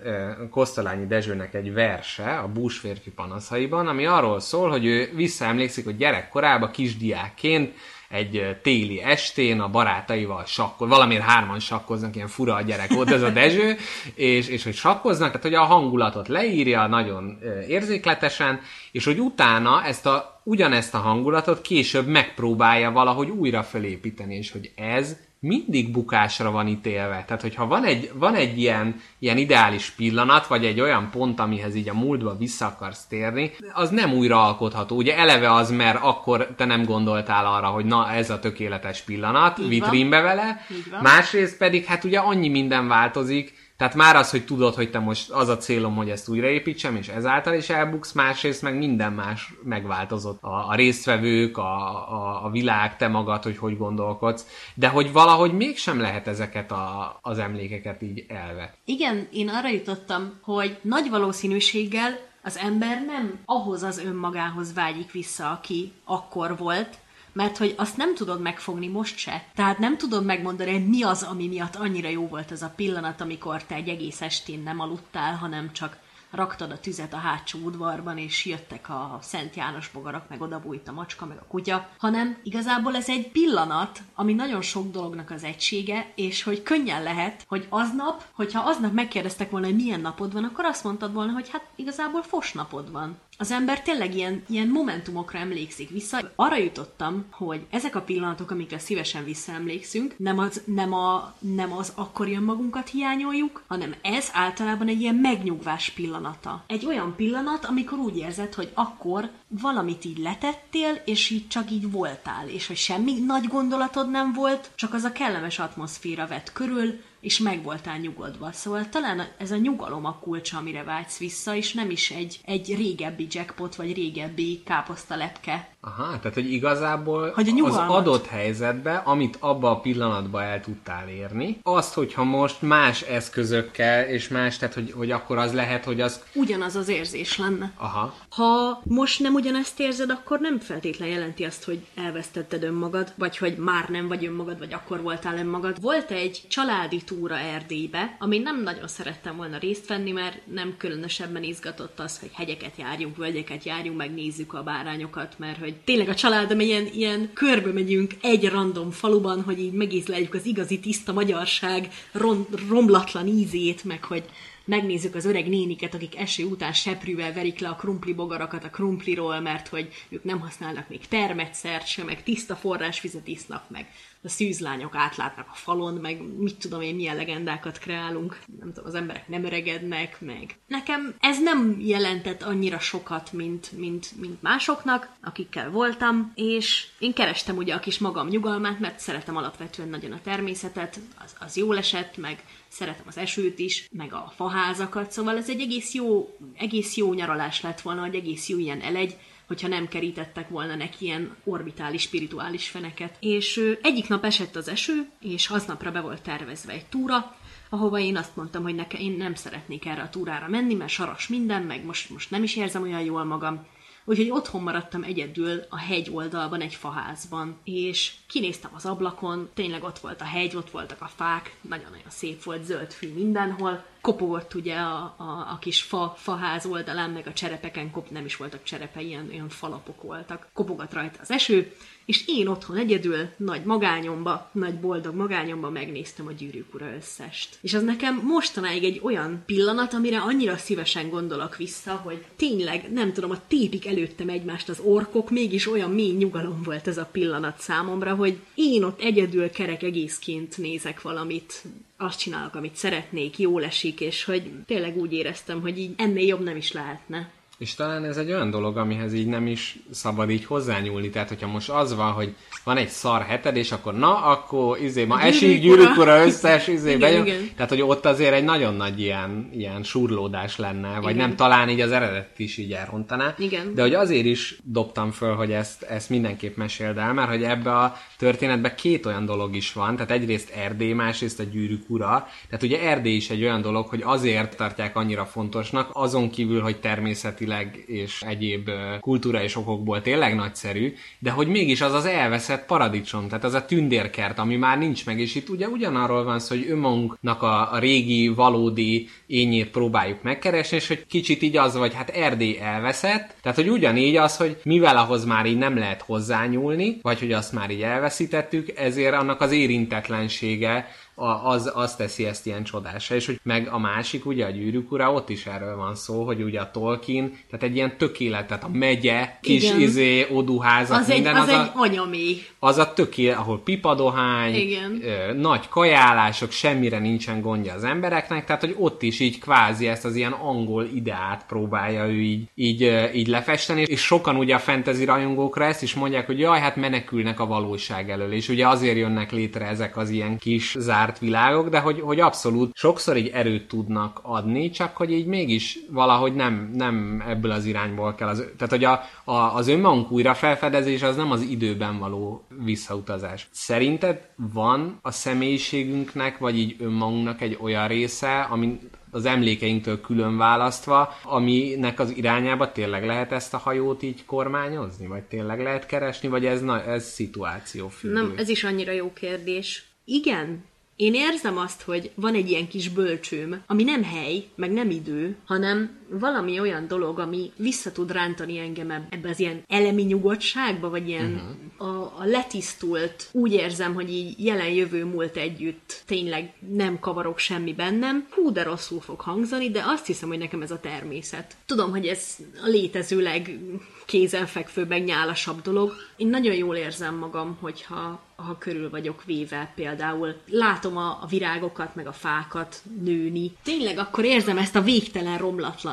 Kosztolányi Dezsőnek egy verse a Bús férfi panaszaiban, ami arról szól, hogy ő visszaemlékszik, hogy gyerekkorában kisdiákként egy téli estén a barátaival sakkol, valamiért hárman sakkoznak, ilyen fura a gyerek volt ez a Dezső, és, és hogy sakkoznak, tehát hogy a hangulatot leírja nagyon érzékletesen, és hogy utána ezt a, ugyanezt a hangulatot később megpróbálja valahogy újra felépíteni, és hogy ez mindig bukásra van ítélve. Tehát, hogyha van egy, van egy ilyen, ilyen ideális pillanat, vagy egy olyan pont, amihez így a múltba vissza akarsz térni, az nem újra alkotható. Ugye eleve az, mert akkor te nem gondoltál arra, hogy na, ez a tökéletes pillanat, Így vitrínbe van. vele. Másrészt pedig, hát ugye annyi minden változik, tehát már az, hogy tudod, hogy te most az a célom, hogy ezt újraépítsem, és ezáltal is elbuksz, másrészt meg minden más megváltozott. A, a résztvevők, a, a, a világ, te magad, hogy hogy gondolkodsz, de hogy valahogy mégsem lehet ezeket a, az emlékeket így elvet. Igen, én arra jutottam, hogy nagy valószínűséggel az ember nem ahhoz az önmagához vágyik vissza, aki akkor volt, mert hogy azt nem tudod megfogni most se. Tehát nem tudod megmondani, hogy mi az, ami miatt annyira jó volt ez a pillanat, amikor te egy egész estén nem aludtál, hanem csak raktad a tüzet a hátsó udvarban, és jöttek a Szent János bogarak, meg oda bújt a macska, meg a kutya, hanem igazából ez egy pillanat, ami nagyon sok dolognak az egysége, és hogy könnyen lehet, hogy aznap, hogyha aznap megkérdeztek volna, hogy milyen napod van, akkor azt mondtad volna, hogy hát igazából fos napod van az ember tényleg ilyen, ilyen momentumokra emlékszik vissza. Arra jutottam, hogy ezek a pillanatok, amikre szívesen visszaemlékszünk, nem az, nem, a, nem az akkori önmagunkat hiányoljuk, hanem ez általában egy ilyen megnyugvás pillanata. Egy olyan pillanat, amikor úgy érzed, hogy akkor valamit így letettél, és így csak így voltál, és hogy semmi nagy gondolatod nem volt, csak az a kellemes atmoszféra vett körül, és meg voltál nyugodva. Szóval talán ez a nyugalom a kulcsa, amire vágysz vissza, és nem is egy, egy régebbi jackpot, vagy régebbi káposztalepke. Aha, tehát hogy igazából hogy a az adott helyzetbe, amit abba a pillanatban el tudtál érni, azt, hogyha most más eszközökkel, és más, tehát hogy, hogy akkor az lehet, hogy az... Ugyanaz az érzés lenne. Aha. Ha most nem ugyanezt érzed, akkor nem feltétlen jelenti azt, hogy elvesztetted önmagad, vagy hogy már nem vagy önmagad, vagy akkor voltál önmagad. Volt egy családi túra Erdélybe, ami nem nagyon szerettem volna részt venni, mert nem különösebben izgatott az, hogy hegyeket járjunk, völgyeket járjunk, megnézzük a bárányokat, mert hogy tényleg a családom ilyen, ilyen körbe megyünk egy random faluban, hogy így megízleljük az igazi tiszta magyarság rom, romlatlan ízét, meg hogy megnézzük az öreg néniket, akik eső után seprűvel verik le a krumpli bogarakat a krumpliról, mert hogy ők nem használnak még termetszert sem, meg tiszta forrásvizet isznak, meg a szűzlányok átlátnak a falon, meg mit tudom én, milyen legendákat kreálunk, nem tudom, az emberek nem öregednek, meg. Nekem ez nem jelentett annyira sokat, mint, mint, mint másoknak, akikkel voltam, és én kerestem ugye a kis magam nyugalmát, mert szeretem alapvetően nagyon a természetet, az, az jól esett, meg szeretem az esőt is, meg a faházakat, szóval ez egy egész jó, egész jó nyaralás lett volna, egy egész jó ilyen elegy, hogyha nem kerítettek volna neki ilyen orbitális, spirituális feneket. És egyik nap esett az eső, és aznapra be volt tervezve egy túra, ahova én azt mondtam, hogy nekem én nem szeretnék erre a túrára menni, mert saras minden, meg most, most nem is érzem olyan jól magam. Úgyhogy otthon maradtam egyedül a hegy oldalban egy faházban, és kinéztem az ablakon, tényleg ott volt a hegy, ott voltak a fák, nagyon-nagyon szép volt, zöld fű mindenhol, kopogott ugye a, a, a kis fa, faház oldalán, meg a cserepeken, kop, nem is voltak cserepe, ilyen, ilyen falapok voltak. Kopogott rajta az eső, és én otthon egyedül, nagy magányomba, nagy boldog magányomba megnéztem a Gyűrűk Ura összest. És az nekem mostanáig egy olyan pillanat, amire annyira szívesen gondolok vissza, hogy tényleg, nem tudom, a tépik előttem egymást az orkok, mégis olyan mély nyugalom volt ez a pillanat számomra, hogy én ott egyedül kerek egészként nézek valamit, azt csinálok, amit szeretnék, jól esik, és hogy tényleg úgy éreztem, hogy így ennél jobb nem is lehetne. És talán ez egy olyan dolog, amihez így nem is szabad így hozzányúlni. Tehát, hogyha most az van, hogy van egy szar heted, és akkor na, akkor izé, ma esik gyűrűk ura összes, izé, Igen, bejön. igen. Tehát, hogy ott azért egy nagyon nagy ilyen, ilyen surlódás lenne, vagy Igen. nem talán így az eredet is így elrontaná. Igen. De hogy azért is dobtam föl, hogy ezt, ezt mindenképp meséld el, mert hogy ebbe a történetben két olyan dolog is van, tehát egyrészt Erdély, másrészt a gyűrűk ura. Tehát ugye Erdély is egy olyan dolog, hogy azért tartják annyira fontosnak, azon kívül, hogy természetileg és egyéb kultúra és okokból tényleg nagyszerű, de hogy mégis az az elveszett paradicsom, tehát az a tündérkert, ami már nincs meg, és itt ugye ugyanarról van szó, hogy önmagunknak a, a régi, valódi ényét próbáljuk megkeresni, és hogy kicsit így az, vagy hát Erdély elveszett, tehát hogy ugyanígy az, hogy mivel ahhoz már így nem lehet hozzányúlni, vagy hogy azt már így elveszítettük, ezért annak az érintetlensége a- az, az teszi ezt ilyen csodásra, és hogy meg a másik, ugye a gyűrűk ura, ott is erről van szó, hogy ugye a Tolkien, tehát egy ilyen tökélet, tehát a megye, kis Igen. izé, oduházak, Az egy, minden, az az, egy a, anyamé. az a tökélet, ahol pipadohány, Igen. ö, nagy kajálások, semmire nincsen gondja az embereknek, tehát hogy ott is így kvázi ezt az ilyen angol ideát próbálja ő így, így, így lefesteni, és sokan ugye a fantasy rajongókra ezt is mondják, hogy jaj, hát menekülnek a valóság elől, és ugye azért jönnek létre ezek az ilyen kis zárt világok, de hogy, hogy abszolút sokszor így erőt tudnak adni, csak hogy így mégis valahogy nem, nem ebből az irányból kell. Az, tehát, hogy a, a, az önmagunk újra felfedezés az nem az időben való visszautazás. Szerinted van a személyiségünknek, vagy így önmagunknak egy olyan része, ami az emlékeinktől külön választva, aminek az irányába tényleg lehet ezt a hajót így kormányozni, vagy tényleg lehet keresni, vagy ez, na, ez szituáció függő? Nem, ez is annyira jó kérdés. Igen, én érzem azt, hogy van egy ilyen kis bölcsőm, ami nem hely, meg nem idő, hanem valami olyan dolog, ami vissza tud rántani engem eb- ebbe az ilyen elemi nyugodtságba, vagy ilyen uh-huh. a, a letisztult, úgy érzem, hogy így jelen, jövő, múlt együtt tényleg nem kavarok semmi bennem. Hú, de rosszul fog hangzani, de azt hiszem, hogy nekem ez a természet. Tudom, hogy ez a létezőleg kézenfekvő, meg nyálasabb dolog. Én nagyon jól érzem magam, hogyha ha körül vagyok véve például. Látom a, a virágokat, meg a fákat nőni. Tényleg akkor érzem ezt a végtelen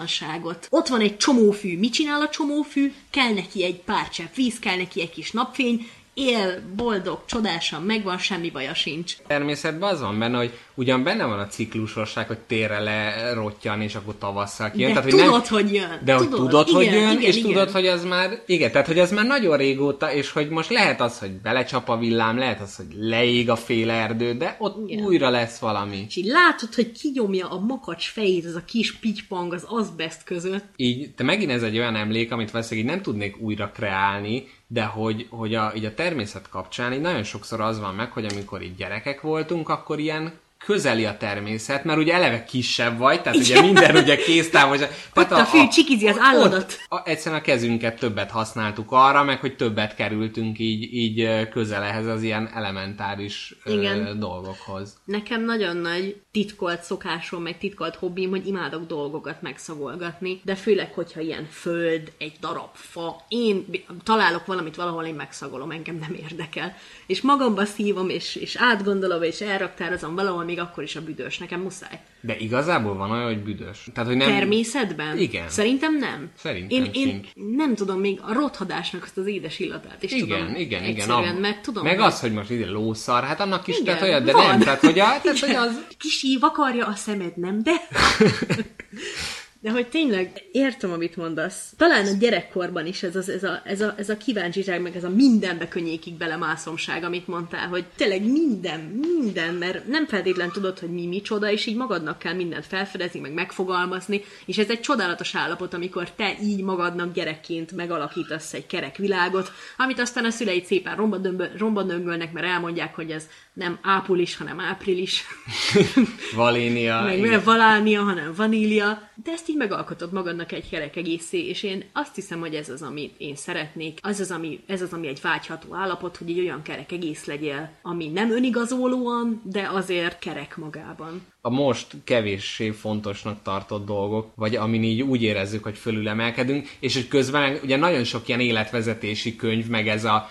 romlatlanságot. Ott van egy csomófű. Mit csinál a csomófű? Kell neki egy pár csepp víz, kell neki egy kis napfény, él, boldog, csodásan megvan, semmi baja sincs. természetben az van benne, hogy ugyan benne van a ciklusosság, hogy térre lerottyan, és akkor tavasszal kijön. De tehát, hogy tudod, hogy jön. De hogy Tudod, tudod, hogy igen, jön, igen, és igen. tudod, hogy ez már, igen, tehát hogy ez már nagyon régóta, és hogy most lehet az, hogy belecsap a villám, lehet az, hogy leég a fél erdő, de ott Igen. újra lesz valami. És így látod, hogy kinyomja a makacs fejét, ez a kis pitypang az azbest között. Így, te megint ez egy olyan emlék, amit valószínűleg így nem tudnék újra kreálni, de hogy, hogy a, így a természet kapcsán így nagyon sokszor az van meg, hogy amikor így gyerekek voltunk, akkor ilyen közeli a természet, mert ugye eleve kisebb vagy, tehát ugye minden ugye kéztávol. Ott a fű csikizi az állatot. A, egyszerűen a kezünket többet használtuk arra, meg hogy többet kerültünk így, így ö, közel ehhez az ilyen elementáris ö, Igen. dolgokhoz. Nekem nagyon nagy titkolt szokásom, meg titkolt hobbim, hogy imádok dolgokat megszagolgatni, de főleg, hogyha ilyen föld, egy darab fa, én találok valamit valahol, én megszagolom, engem nem érdekel. És magamba szívom, és, és átgondolom, és elraktározom valahol, még akkor is a büdös, nekem muszáj. De igazából van olyan, hogy büdös. Tehát, hogy nem... Természetben? Igen. Szerintem nem. Szerintem én, én sincs. nem tudom, még a rothadásnak azt az édes illatát is Igen, tudom. igen, igen. Ab- mert tudom, meg hogy- az, hogy most ide lószar, hát annak is, Igen, tehát olyan, de van. nem, tehát hogy, a, tehát, hogy az... Kisi vakarja a szemed, nem? De... De hogy tényleg értem, amit mondasz. Talán a gyerekkorban is ez, az, ez, a, ez, a, ez a kíváncsiság, meg ez a mindenbe könnyékig belemászomság, amit mondtál, hogy tényleg minden, minden, mert nem feltétlen tudod, hogy mi micsoda, és így magadnak kell mindent felfedezni, meg megfogalmazni, és ez egy csodálatos állapot, amikor te így magadnak gyerekként megalakítasz egy kerek világot, amit aztán a szüleid szépen romba döngölnek, mert elmondják, hogy ez nem április, hanem április. Valénia. Meg nem valánia, hanem vanília. De ezt így megalkotod magadnak egy kerek egészé, és én azt hiszem, hogy ez az, amit én szeretnék. Az az, ami, ez az, ami egy vágyható állapot, hogy egy olyan kerek egész legyél, ami nem önigazolóan, de azért kerek magában. A most kevéssé fontosnak tartott dolgok, vagy amin így úgy érezzük, hogy fölülemelkedünk, és hogy közben ugye nagyon sok ilyen életvezetési könyv, meg ez a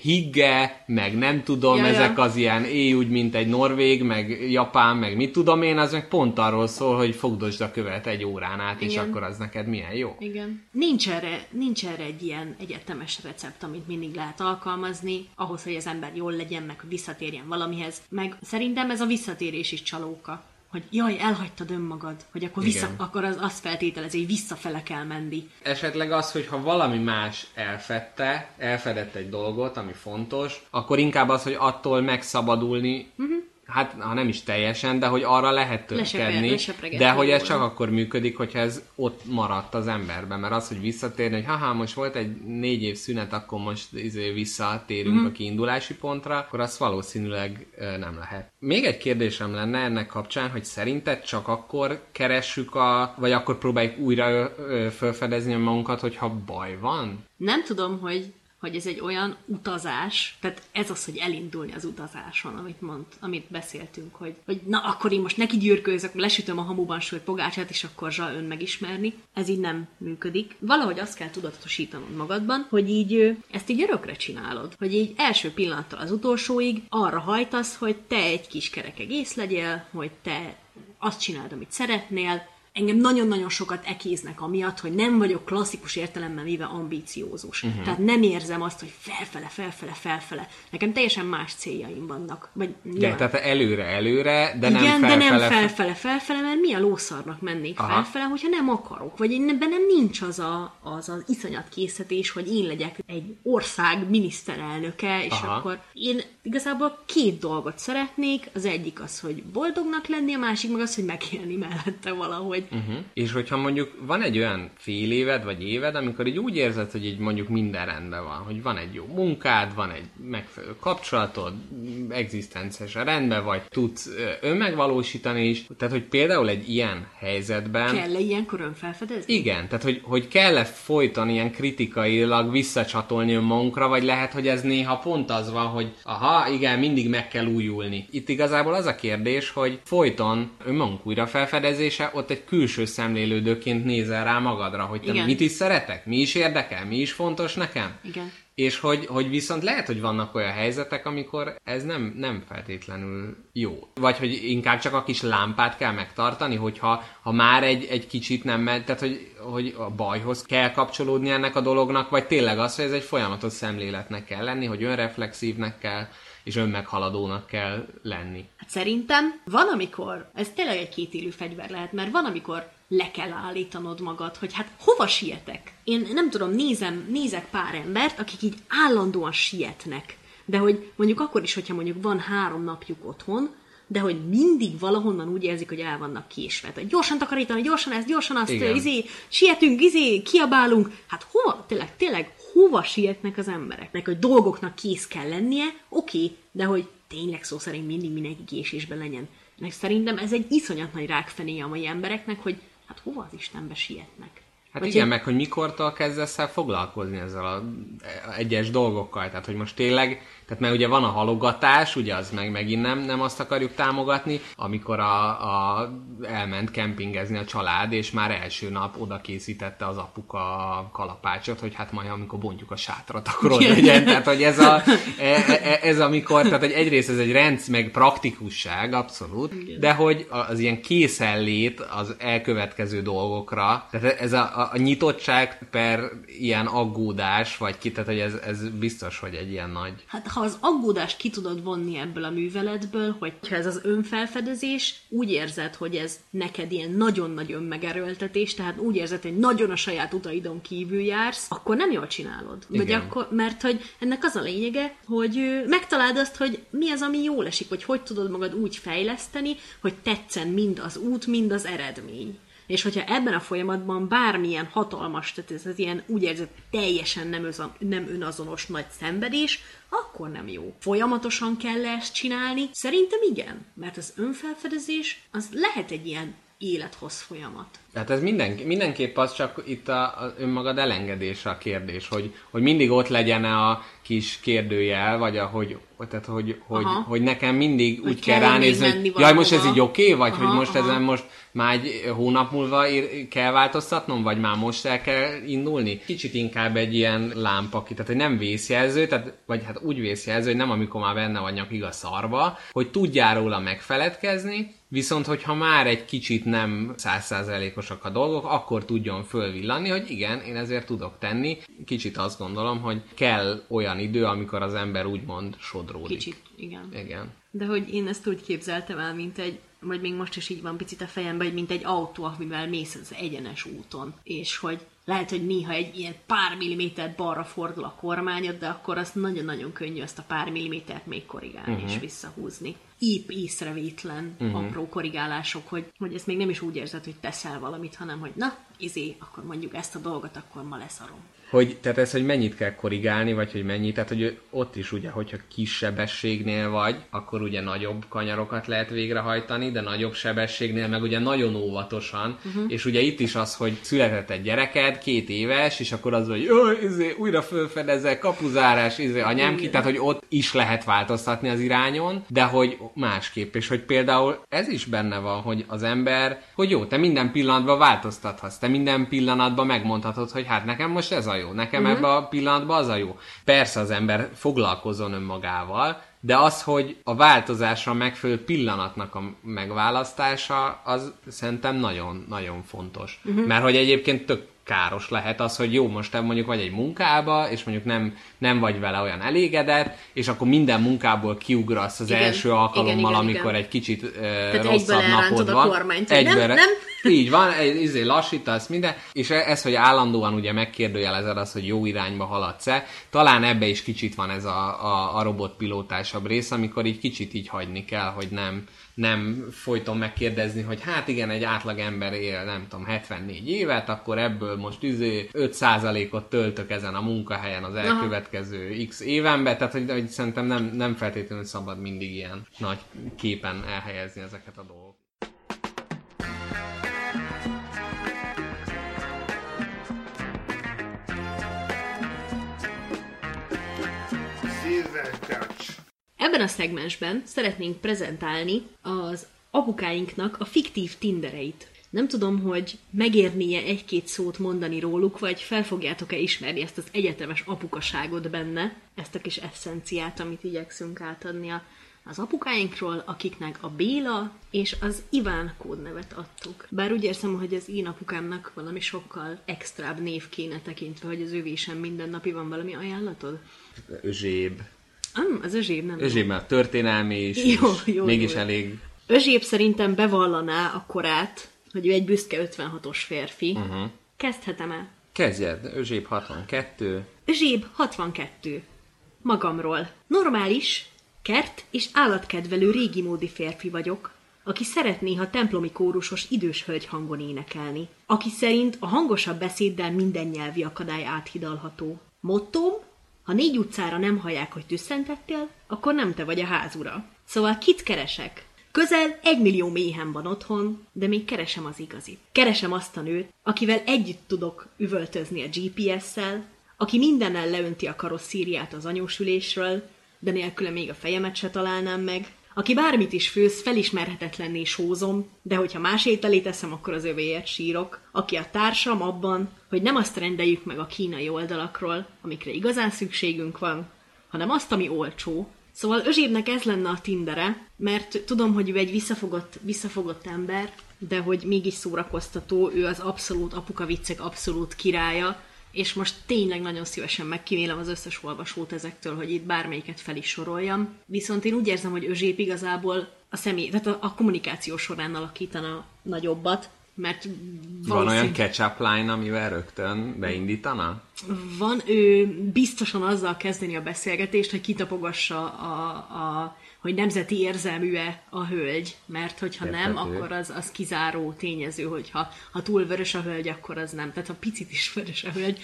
higge, meg nem tudom, ja, ezek ja. az ilyen éj úgy, mint egy norvég, meg japán, meg mit tudom én, az meg pont arról szól, hogy fogdosd a követ egy órán át, Igen. és akkor az neked milyen jó. Igen. Nincs erre, nincs erre egy ilyen egyetemes recept, amit mindig lehet alkalmazni, ahhoz, hogy az ember jól legyen, meg visszatérjen valamihez. Meg szerintem ez a visszatérés is csalóka hogy jaj, elhagytad önmagad, hogy akkor, vissza, akkor az azt feltételezi, hogy visszafele kell menni. Esetleg az, hogy ha valami más elfette, elfedett egy dolgot, ami fontos, akkor inkább az, hogy attól megszabadulni, uh-huh hát ha nem is teljesen, de hogy arra lehet törekedni, de hogy ez csak akkor működik, hogyha ez ott maradt az emberben, mert az, hogy visszatérni, hogy haha, most volt egy négy év szünet, akkor most izé visszatérünk mm-hmm. a kiindulási pontra, akkor az valószínűleg nem lehet. Még egy kérdésem lenne ennek kapcsán, hogy szerinted csak akkor keressük a, vagy akkor próbáljuk újra felfedezni magunkat, hogyha baj van? Nem tudom, hogy hogy ez egy olyan utazás, tehát ez az, hogy elindulni az utazáson, amit mond, amit beszéltünk, hogy, hogy na akkor én most neki gyűrkőzök, lesütöm a hamuban súlyt pogácsát, és akkor zsa ön megismerni. Ez így nem működik. Valahogy azt kell tudatosítanod magadban, hogy így ezt így örökre csinálod. Hogy így első pillanattól az utolsóig arra hajtasz, hogy te egy kis kerek egész legyél, hogy te azt csináld, amit szeretnél, engem nagyon-nagyon sokat ekéznek amiatt, hogy nem vagyok klasszikus értelemben véve ambíciózus. Uh-huh. Tehát nem érzem azt, hogy felfele, felfele, felfele. Nekem teljesen más céljaim vannak. Vagy ja, tehát előre, előre, de Igen, nem felfele. de nem felfele, felfele, mert mi a lószarnak mennék Aha. felfele, hogyha nem akarok. Vagy én bennem nincs az, a, az az iszonyat készítés, hogy én legyek egy ország miniszterelnöke, és Aha. akkor én igazából két dolgot szeretnék. Az egyik az, hogy boldognak lenni, a másik meg az, hogy megélni mellette valahogy hogy... Uh-huh. És hogyha mondjuk van egy olyan fél éved, vagy éved, amikor így úgy érzed, hogy így mondjuk minden rendben van, hogy van egy jó munkád, van egy megfelelő kapcsolatod, egzisztenciálisan rendben vagy, tudsz önmegvalósítani is, tehát hogy például egy ilyen helyzetben... Kell-e ilyenkor önfelfedezni? Igen, tehát hogy, hogy kell-e folyton ilyen kritikailag visszacsatolni önmagunkra, vagy lehet, hogy ez néha pont az van, hogy aha, igen, mindig meg kell újulni. Itt igazából az a kérdés, hogy folyton önmagunk újra felfedezése, ott egy külső szemlélődőként nézel rá magadra, hogy te Igen. mit is szeretek, mi is érdekel, mi is fontos nekem. Igen. És hogy, hogy viszont lehet, hogy vannak olyan helyzetek, amikor ez nem, nem feltétlenül jó. Vagy hogy inkább csak a kis lámpát kell megtartani, hogyha ha már egy, egy kicsit nem megy, tehát hogy, hogy a bajhoz kell kapcsolódni ennek a dolognak, vagy tényleg az, hogy ez egy folyamatos szemléletnek kell lenni, hogy önreflexívnek kell és önmeghaladónak kell lenni. Hát szerintem van, amikor, ez tényleg egy kétélű fegyver lehet, mert van, amikor le kell állítanod magad, hogy hát hova sietek? Én nem tudom, nézem, nézek pár embert, akik így állandóan sietnek. De hogy mondjuk akkor is, hogyha mondjuk van három napjuk otthon, de hogy mindig valahonnan úgy érzik, hogy el vannak késve. Tehát gyorsan takarítani, gyorsan ezt, gyorsan azt, Igen. izé, sietünk, izé, kiabálunk. Hát hova, tényleg, tényleg, hova sietnek az embereknek, hogy dolgoknak kész kell lennie, oké, okay, de hogy tényleg szó szerint mindig mindenki késésben legyen. Meg szerintem ez egy iszonyat nagy rákfené a mai embereknek, hogy hát hova az Istenbe sietnek. Hát Vagy igen, hogy... meg hogy mikortól kezdesz el foglalkozni ezzel a egyes dolgokkal. Tehát, hogy most tényleg tehát mert ugye van a halogatás, ugye az meg megint nem, nem azt akarjuk támogatni, amikor a, a, elment kempingezni a család, és már első nap oda készítette az apuka a kalapácsot, hogy hát majd amikor bontjuk a sátrat, akkor ott legyen. Tehát, hogy ez, a, e, e, e, ez amikor, tehát hogy egyrészt ez egy rendsz, meg praktikusság, abszolút, de hogy az ilyen készenlét az elkövetkező dolgokra, tehát ez a, a, a nyitottság per ilyen aggódás, vagy ki, tehát hogy ez, ez biztos, hogy egy ilyen nagy... Hát ha az aggódást ki tudod vonni ebből a műveletből, hogy ha ez az önfelfedezés, úgy érzed, hogy ez neked ilyen nagyon nagy önmegerőltetés, tehát úgy érzed, hogy nagyon a saját utaidon kívül jársz, akkor nem jól csinálod. Vagy Igen. akkor, mert hogy ennek az a lényege, hogy megtaláld azt, hogy mi az, ami jól esik, vagy hogy tudod magad úgy fejleszteni, hogy tetszen mind az út, mind az eredmény. És hogyha ebben a folyamatban bármilyen hatalmas, tehát ez az ilyen úgy érzed teljesen nem, özon, nem önazonos nagy szenvedés, akkor nem jó. Folyamatosan kell ezt csinálni? Szerintem igen, mert az önfelfedezés az lehet egy ilyen élethoz folyamat. Tehát ez minden, mindenképp az csak itt a, a önmagad elengedése a kérdés, hogy, hogy mindig ott legyen a kis kérdőjel, vagy ahogy, tehát hogy, hogy, Aha. hogy nekem mindig Hogy úgy kell kell ránézni, hogy jaj, most ez így oké, okay, vagy Aha, hogy most aha. ezen most már egy hónap múlva ír, kell változtatnom, vagy már most el kell indulni. Kicsit inkább egy ilyen lámpa ki, tehát hogy nem vészjelző, tehát, vagy hát úgy vészjelző, hogy nem amikor már benne vagy nyakig a szarba, hogy tudjál róla megfeledkezni, Viszont, hogyha már egy kicsit nem százszázalékosak a dolgok, akkor tudjon fölvillanni, hogy igen, én ezért tudok tenni. Kicsit azt gondolom, hogy kell olyan idő, amikor az ember úgymond sodródik. Kicsit, igen. Igen. De hogy én ezt úgy képzeltem el, mint egy, vagy még most is így van picit a fejemben, hogy mint egy autó, amivel mész az egyenes úton. És hogy lehet, hogy néha egy ilyen pár millimétert balra fordul a kormányod, de akkor azt nagyon-nagyon könnyű azt a pár millimétert még korrigálni uh-huh. és visszahúzni. Épp észrevétlen uh-huh. apró korrigálások, hogy, hogy ezt még nem is úgy érzed, hogy teszel valamit, hanem hogy na, izé, akkor mondjuk ezt a dolgot, akkor ma leszarom. Hogy, tehát ez, hogy mennyit kell korrigálni, vagy hogy mennyit, tehát hogy ott is ugye, hogyha kis sebességnél vagy, akkor ugye nagyobb kanyarokat lehet végrehajtani, de nagyobb sebességnél meg ugye nagyon óvatosan, uh-huh. és ugye itt is az, hogy született egy gyereked, két éves, és akkor az, hogy izé, újra fölfedezek, kapuzárás, izé, anyám ki, tehát hogy ott is lehet változtatni az irányon, de hogy másképp, és hogy például ez is benne van, hogy az ember, hogy jó, te minden pillanatban változtathatsz, te minden pillanatban megmondhatod, hogy hát nekem most ez a jó, nekem uh-huh. ebben a pillanatban az a jó. Persze az ember foglalkozzon önmagával, de az, hogy a változásra megfelelő pillanatnak a megválasztása, az szerintem nagyon-nagyon fontos. Uh-huh. Mert hogy egyébként tök káros lehet az, hogy jó, most te mondjuk vagy egy munkába, és mondjuk nem, nem vagy vele olyan elégedett, és akkor minden munkából kiugrasz az Igen, első alkalommal, igen, igen, amikor igen. egy kicsit uh, rosszabb napod a van. kormányt, hogy nem, nem. Így van, egy- izé lassítasz minden, és ez, hogy állandóan ugye megkérdőjelezed azt, hogy jó irányba haladsz-e, talán ebbe is kicsit van ez a, a, a robotpilótásabb rész, amikor így kicsit így hagyni kell, hogy nem, nem folyton megkérdezni, hogy hát igen, egy átlag ember él, nem tudom, 74 évet, akkor ebből most izé 5%-ot töltök ezen a munkahelyen az elkövetkező x évenbe, tehát hogy, hogy szerintem nem, nem feltétlenül szabad mindig ilyen nagy képen elhelyezni ezeket a dolgokat. Ebben a szegmensben szeretnénk prezentálni az apukáinknak a fiktív tindereit. Nem tudom, hogy megérnie egy-két szót mondani róluk, vagy fel fogjátok-e ismerni ezt az egyetemes apukaságot benne, ezt a kis eszenciát, amit igyekszünk átadni a, az apukáinkról, akiknek a Béla és az Iván kódnevet adtuk. Bár úgy érzem, hogy az én apukámnak valami sokkal extrább név kéne tekintve, hogy az ővé sem mindennapi van valami ajánlatod? Özséb. Um, az özséb nem. Özséb, mert történelmi is, Jó, és jó, mégis jó. elég Özséb szerintem bevallaná a korát, hogy ő egy büszke 56-os férfi. Uh-huh. Kezdhetem el. Kezdjed, Özséb 62, Özséb 62. Magamról. Normális, kert és állatkedvelő régi módi férfi vagyok, aki szeretné, ha templomi kórusos idős hölgy hangon énekelni. Aki szerint a hangosabb beszéddel minden nyelvi akadály áthidalható. Mottóm, ha négy utcára nem hallják, hogy tüsszentettél, akkor nem te vagy a házura. Szóval kit keresek? Közel egy millió méhem van otthon, de még keresem az igazit. Keresem azt a nőt, akivel együtt tudok üvöltözni a GPS-szel, aki mindennel leönti a karosszíriát az anyósülésről, de nélküle még a fejemet se találnám meg, aki bármit is főz, felismerhetetlenné sózom, de hogyha más ételét eszem, akkor az övéért sírok, aki a társam abban, hogy nem azt rendeljük meg a kínai oldalakról, amikre igazán szükségünk van, hanem azt, ami olcsó. Szóval Özsébnek ez lenne a Tindere, mert tudom, hogy ő egy visszafogott, visszafogott ember, de hogy mégis szórakoztató, ő az abszolút apuka viccek abszolút királya, és most tényleg nagyon szívesen megkímélem az összes olvasót ezektől, hogy itt bármelyiket fel is soroljam. Viszont én úgy érzem, hogy Özsép igazából a személy, tehát a, a kommunikáció során alakítana nagyobbat, mert Van olyan catch-up line, amivel rögtön beindítana? Van, ő biztosan azzal kezdeni a beszélgetést, hogy kitapogassa a, a hogy nemzeti érzelmű-e a hölgy, mert hogyha nem, Érthető. akkor az, az kizáró tényező, hogyha ha túl vörös a hölgy, akkor az nem. Tehát ha picit is vörös a hölgy,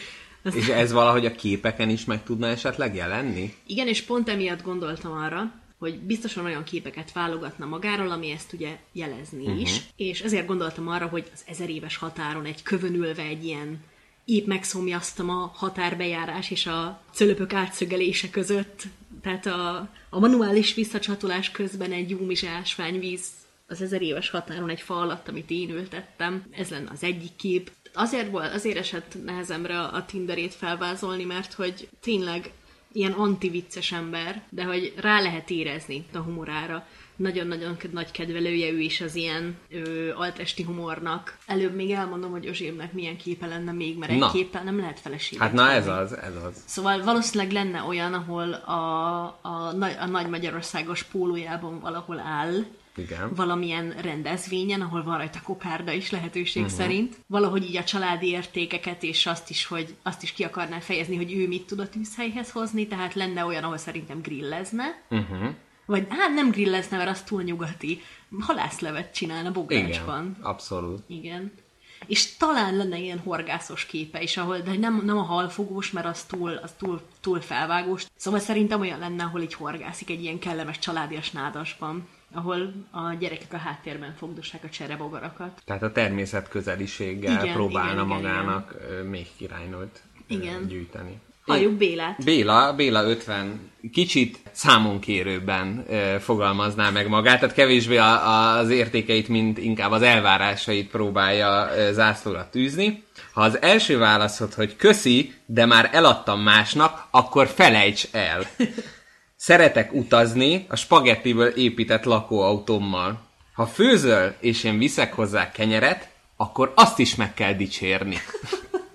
És ez valahogy a képeken is meg tudna esetleg jelenni? Igen, és pont emiatt gondoltam arra, hogy biztosan olyan képeket válogatna magáról, ami ezt ugye jelezni uh-huh. is, és ezért gondoltam arra, hogy az ezer éves határon egy kövön ülve egy ilyen épp megszomjaztam a határbejárás és a cölöpök átszögelése között, tehát a, a manuális visszacsatolás közben egy júmizs ásványvíz az ezer éves határon egy fa alatt, amit én ültettem. Ez lenne az egyik kép. Azért volt, azért esett nehezemre a Tinderét felvázolni, mert hogy tényleg ilyen antivicces ember, de hogy rá lehet érezni a humorára. Nagyon-nagyon nagy kedvelője ő is az ilyen ö, altesti humornak. Előbb még elmondom, hogy Özsémnek milyen képe lenne még, mert egy Na. képpel nem lehet feleséget Hát na ez venni. az, ez az. Szóval valószínűleg lenne olyan, ahol a, a, a nagy Magyarországos pólójában valahol áll, Igen. valamilyen rendezvényen, ahol van rajta kokárda is lehetőség uh-huh. szerint. Valahogy így a családi értékeket, és azt is, hogy azt is ki akarná fejezni, hogy ő mit tud a tűzhelyhez hozni, tehát lenne olyan, ahol szerintem grillezne. Uh-huh. Vagy hát nem grillezne, mert az túl nyugati. Halászlevet csinálna bográcsban. Igen, abszolút. Igen. És talán lenne ilyen horgászos képe is, ahol, de nem, nem a halfogós, mert az túl, az túl, túl felvágós. Szóval szerintem olyan lenne, ahol így horgászik egy ilyen kellemes családias nádasban, ahol a gyerekek a háttérben fogdossák a cserebogarakat. Tehát a természet közeliséggel Igen, próbálna igen, igen, magának ö, még királynőt Igen. gyűjteni. Halljuk Bélát. Béla, Béla 50 kicsit számonkérőben ö, fogalmazná meg magát, tehát kevésbé a, az értékeit, mint inkább az elvárásait próbálja ö, zászlóra tűzni. Ha az első válaszod, hogy köszi, de már eladtam másnak, akkor felejts el. Szeretek utazni a spagettiből épített lakóautómmal. Ha főzöl, és én viszek hozzá kenyeret, akkor azt is meg kell dicsérni.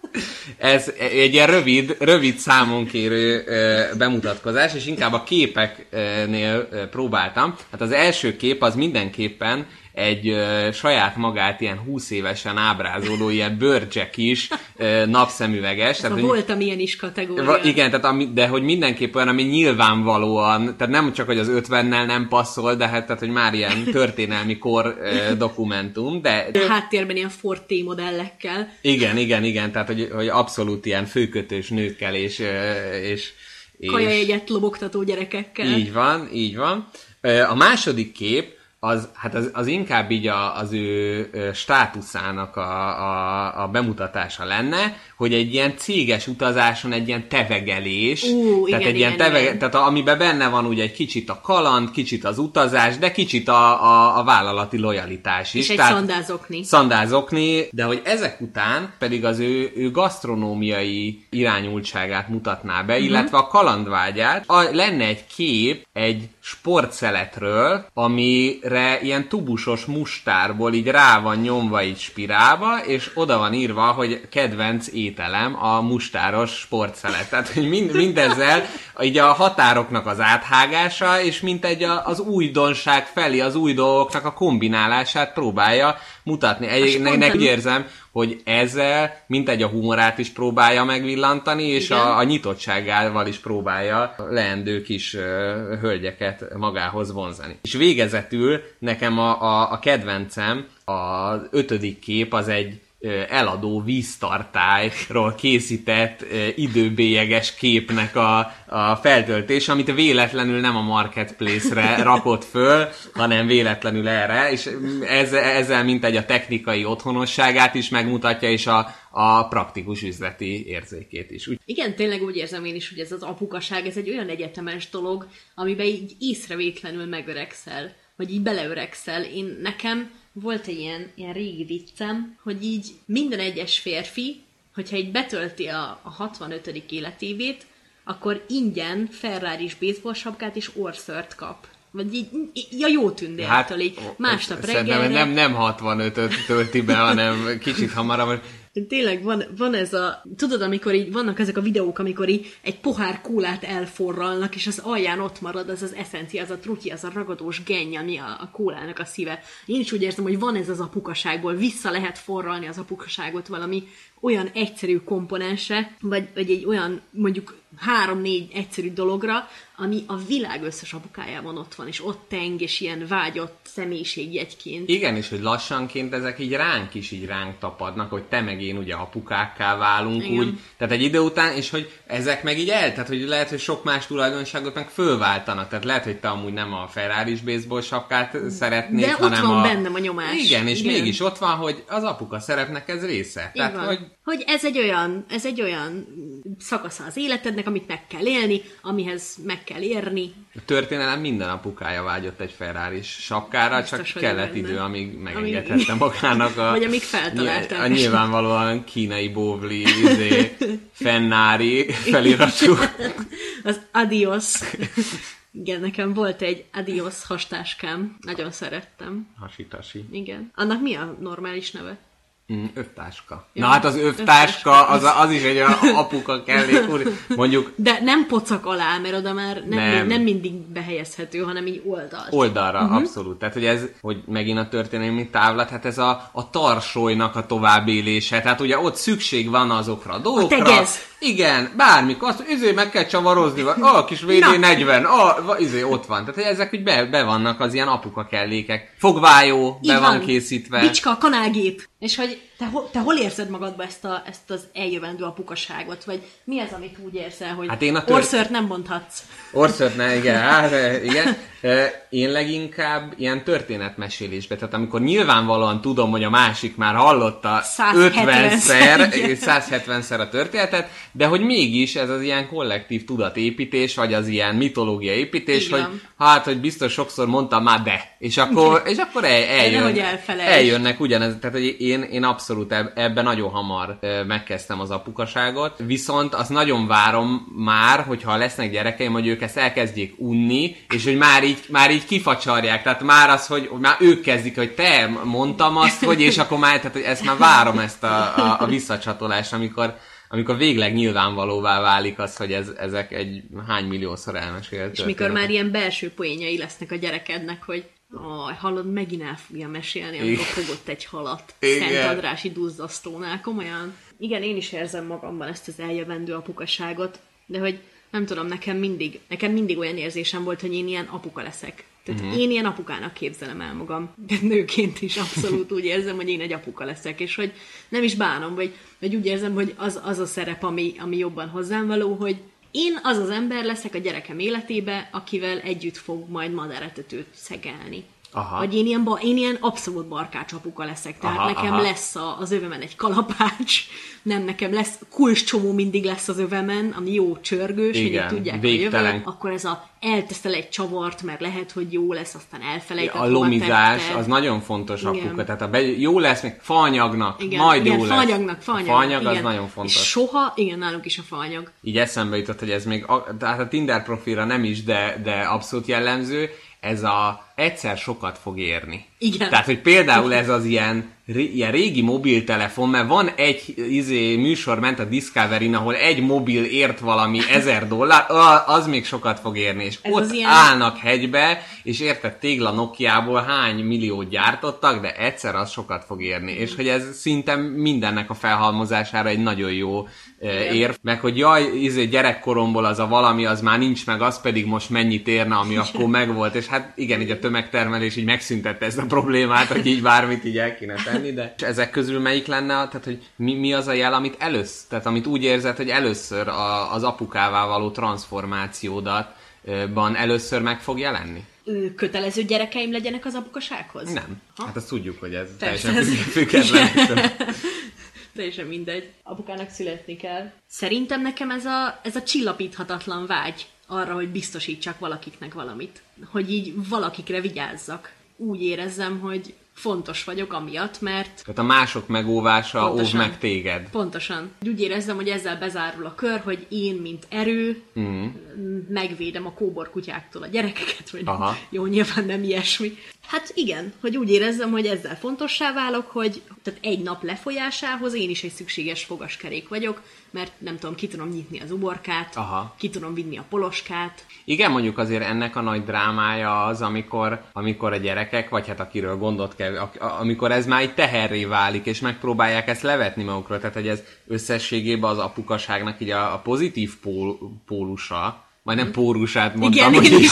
Ez egy ilyen rövid, rövid számonkérő ö, bemutatkozás, és inkább a képeknél próbáltam. Hát az első kép az mindenképpen egy ö, saját magát ilyen 20 évesen ábrázoló, ilyen bőrcsek is, ö, napszemüveges. Szóval hogy- volt, amilyen is kategória. Igen, tehát ami, de hogy mindenképp olyan, ami nyilvánvalóan, tehát nem csak, hogy az 50-nel nem passzol, de hát, tehát, hogy már ilyen történelmi kor ö, dokumentum, de Háttérben ilyen Ford T modellekkel. igen, igen, igen, tehát, hogy, hogy abszolút ilyen főkötős nőkkel és, ö, és, és Kajajegyet lobogtató gyerekekkel. így van, így van. A második kép, az, hát az, az inkább így a, az ő státuszának a, a, a bemutatása lenne, hogy egy ilyen céges utazáson egy ilyen tevegelés, Ú, tehát igen, egy ilyen igen, tevege, igen. tehát amiben benne van ugye egy kicsit a kaland, kicsit az utazás, de kicsit a, a, a vállalati lojalitás is. És egy Tehát- szandázokni. szandázokni, de hogy ezek után pedig az ő, ő gasztronómiai irányultságát mutatná be, Mhm. illetve a kalandvágyát. A, lenne egy kép egy sportszeletről, amire ilyen tubusos mustárból így rá van nyomva így spirálba, és oda van írva, hogy kedvenc ételem a mustáros sportszelet. Tehát, hogy mind, mindezzel így a határoknak az áthágása, és mint egy a, az újdonság felé, az új dolgoknak a kombinálását próbálja mutatni. Egyébként érzem, hogy ezzel mint egy a humorát is próbálja megvillantani, és Igen. a, a nyitottságával is próbálja leendő kis ö, hölgyeket magához vonzani. És végezetül nekem a, a, a kedvencem, az ötödik kép az egy eladó víztartályról készített időbélyeges képnek a, a feltöltés, amit véletlenül nem a marketplace-re rakott föl, hanem véletlenül erre, és ez, ezzel mint egy a technikai otthonosságát is megmutatja, és a, a praktikus üzleti érzékét is. Úgy, Igen, tényleg úgy érzem én is, hogy ez az apukaság, ez egy olyan egyetemes dolog, amiben így észrevétlenül megöregszel, vagy így beleöregszel. Én nekem volt egy ilyen, ilyen régi viccem, hogy így minden egyes férfi, hogyha így betölti a, a 65. életévét, akkor ingyen ferrari baseball sapkát és orszört kap. Vagy így, így a jó tündértől, így másnap Hát, reggelre. nem, nem 65-öt tölti be, hanem kicsit hamarabb. Tényleg van, van ez a... Tudod, amikor így vannak ezek a videók, amikor így egy pohár kólát elforralnak, és az alján ott marad az az eszencia, az a trutyi, az a ragadós genny, ami a, a kólának a szíve. Én is úgy érzem, hogy van ez az apukaságból, vissza lehet forralni az apukaságot valami olyan egyszerű komponensre, vagy, vagy egy olyan mondjuk három-négy egyszerű dologra, ami a világ összes apukájában ott van, és ott teng, és ilyen vágyott személyiségjegyként. Igen, és hogy lassanként ezek így ránk is így ránk tapadnak, hogy te meg én ugye apukákká válunk Igen. úgy, tehát egy idő után, és hogy ezek meg így el, tehát hogy lehet, hogy sok más tulajdonságot meg fölváltanak, tehát lehet, hogy te amúgy nem a Ferrari baseball sapkát szeretnéd, De ott hanem van a... bennem a nyomás. Igen, és Igen. mégis ott van, hogy az apuka szerepnek ez része. Tehát, van. hogy hogy ez egy olyan, ez egy olyan szakasza az életednek, amit meg kell élni, amihez meg kell érni. a történelem minden apukája vágyott egy ferrari sapkára, Biztos csak kellett idő, amíg megengedhette magának a... Vagy amíg feltalálták. A nyilvánvalóan kínai bóvli, izé, fennári feliratú. Az Adios. Igen, nekem volt egy Adios hastáskám. Nagyon szerettem. Hasitasi. Igen. Annak mi a normális neve? Mm, övtáska. Ja, Na hát az övtáska, az, az is egy apuka kellék, mondjuk De nem pocak alá, mert oda már nem, Nem. nem. mindig behelyezhető, hanem így oldalt. oldalra, uh-huh. abszolút. Tehát, hogy ez, hogy megint a történelmi távlat, hát ez a, a tarsolynak a továbbélése. Tehát ugye ott szükség van azokra a dolgokra. tegez. Igen, bármikor. Azt, izé meg kell csavarozni, vagy a kis VD40, a, izé ott van. Tehát hogy ezek úgy be, be vannak az ilyen apuka kellékek. Fogvájó, be Így van, készítve. Bicska, kanálgép. És hogy te, ho- te hol érzed magadba ezt, a, ezt az eljövendő apukaságot? Vagy mi az, amit úgy érzel, hogy Hát én a tör- orszört nem mondhatsz? Orszört ne, igen, hát, igen. Én leginkább ilyen történetmesélésbe, tehát amikor nyilvánvalóan tudom, hogy a másik már hallotta 170 50-szer, igen. 170-szer a történetet, de hogy mégis ez az ilyen kollektív tudatépítés, vagy az ilyen mitológia építés, hogy hát, hogy biztos sokszor mondtam már de, és akkor, és akkor el, eljön, eljönnek ugyanez, tehát hogy én, én abszolút eb- ebben nagyon hamar megkezdtem az apukaságot, viszont azt nagyon várom már, hogyha lesznek gyerekeim, hogy ők ezt elkezdjék unni, és hogy már így, már így kifacsarják, tehát már az, hogy már ők kezdik, hogy te mondtam azt, hogy és akkor már, tehát hogy ezt már várom ezt a, a, a visszacsatolást, amikor amikor végleg nyilvánvalóvá válik az, hogy ez, ezek egy hány milliószor elmesélt És mikor már ilyen belső poénjai lesznek a gyerekednek, hogy Aj, hallod, megint el fogja mesélni, amikor Igen. fogott egy halat. Igen. Szent Andrási duzzasztónál, komolyan. Igen, én is érzem magamban ezt az eljövendő apukaságot, de hogy nem tudom, nekem mindig, nekem mindig olyan érzésem volt, hogy én ilyen apuka leszek. Tehát uh-huh. én ilyen apukának képzelem el magam. De nőként is abszolút úgy érzem, hogy én egy apuka leszek, és hogy nem is bánom, vagy, vagy úgy érzem, hogy az, az a szerep, ami, ami jobban hozzám való, hogy én az az ember leszek a gyerekem életébe, akivel együtt fog majd madáretetőt szegelni. Aha. Vagy én ilyen, ba, én ilyen abszolút barkács apuka leszek, tehát Aha, nekem aha. lesz a, az övemen egy kalapács, nem nekem lesz, kulcscsomó mindig lesz az övemen, ami jó csörgős, hogy Igen, tudják, végtelen. hogy jövök, akkor ez a elteszel egy csavart, mert lehet, hogy jó lesz, aztán elfelejted, a lomizás az nagyon fontos Igen. apuka, tehát a be, jó lesz, még faanyagnak, igen, majd igen, jó lesz. faanyagnak, faanyag, a faanyag igen. az nagyon fontos. És soha, igen, nálunk is a faanyag. Így eszembe jutott, hogy ez még, a, tehát a Tinder profilra nem is, de, de abszolút jellemző, ez a egyszer sokat fog érni. Igen. Tehát, hogy például ez az ilyen, ilyen régi mobiltelefon, mert van egy izé, műsor ment a Discovery-n, ahol egy mobil ért valami ezer dollár, az még sokat fog érni. És Ez ott ilyen- állnak hegybe, és érted tégla Nokiából hány milliót gyártottak, de egyszer az sokat fog érni. És hogy ez szinte mindennek a felhalmozására egy nagyon jó eh, érv, meg hogy jaj, izé, gyerekkoromból az a valami, az már nincs meg, az pedig most mennyit érne, ami akkor megvolt, és hát igen, így a tömegtermelés így megszüntette ezt a problémát, hogy így bármit így el kéne tenni, de és ezek közül melyik lenne, tehát hogy mi, mi az a jel, amit először, tehát amit úgy érzed, hogy először a, az apukává való transformációdat eh, ban először meg fog jelenni? Kötelező gyerekeim legyenek az apukasághoz? Nem. Ha? Hát azt tudjuk, hogy ez Persze, teljesen ez- független. Teljesen mindegy. Apukának születni kell. Szerintem nekem ez a, ez a csillapíthatatlan vágy arra, hogy biztosítsak valakiknek valamit. Hogy így valakikre vigyázzak. Úgy érezzem, hogy fontos vagyok amiatt, mert Tehát a mások megóvása óv Pontosan. meg téged. Pontosan. Úgy érezzem, hogy ezzel bezárul a kör, hogy én, mint erő, mm. megvédem a kóbor kutyáktól a gyerekeket, vagy Aha. jó, nyilván nem ilyesmi. Hát igen, hogy úgy érezzem, hogy ezzel fontossá válok, hogy tehát egy nap lefolyásához én is egy szükséges fogaskerék vagyok, mert nem tudom, ki tudom nyitni az uborkát, Aha. ki tudom vinni a poloskát. Igen, mondjuk azért ennek a nagy drámája az, amikor, amikor a gyerekek, vagy hát akiről gondot kell, a- amikor ez már egy teherré válik, és megpróbálják ezt levetni magukról, tehát hogy ez összességében az apukaságnak így a, a pozitív pól, pólusa, majdnem pórusát mondtam, Igen, hogy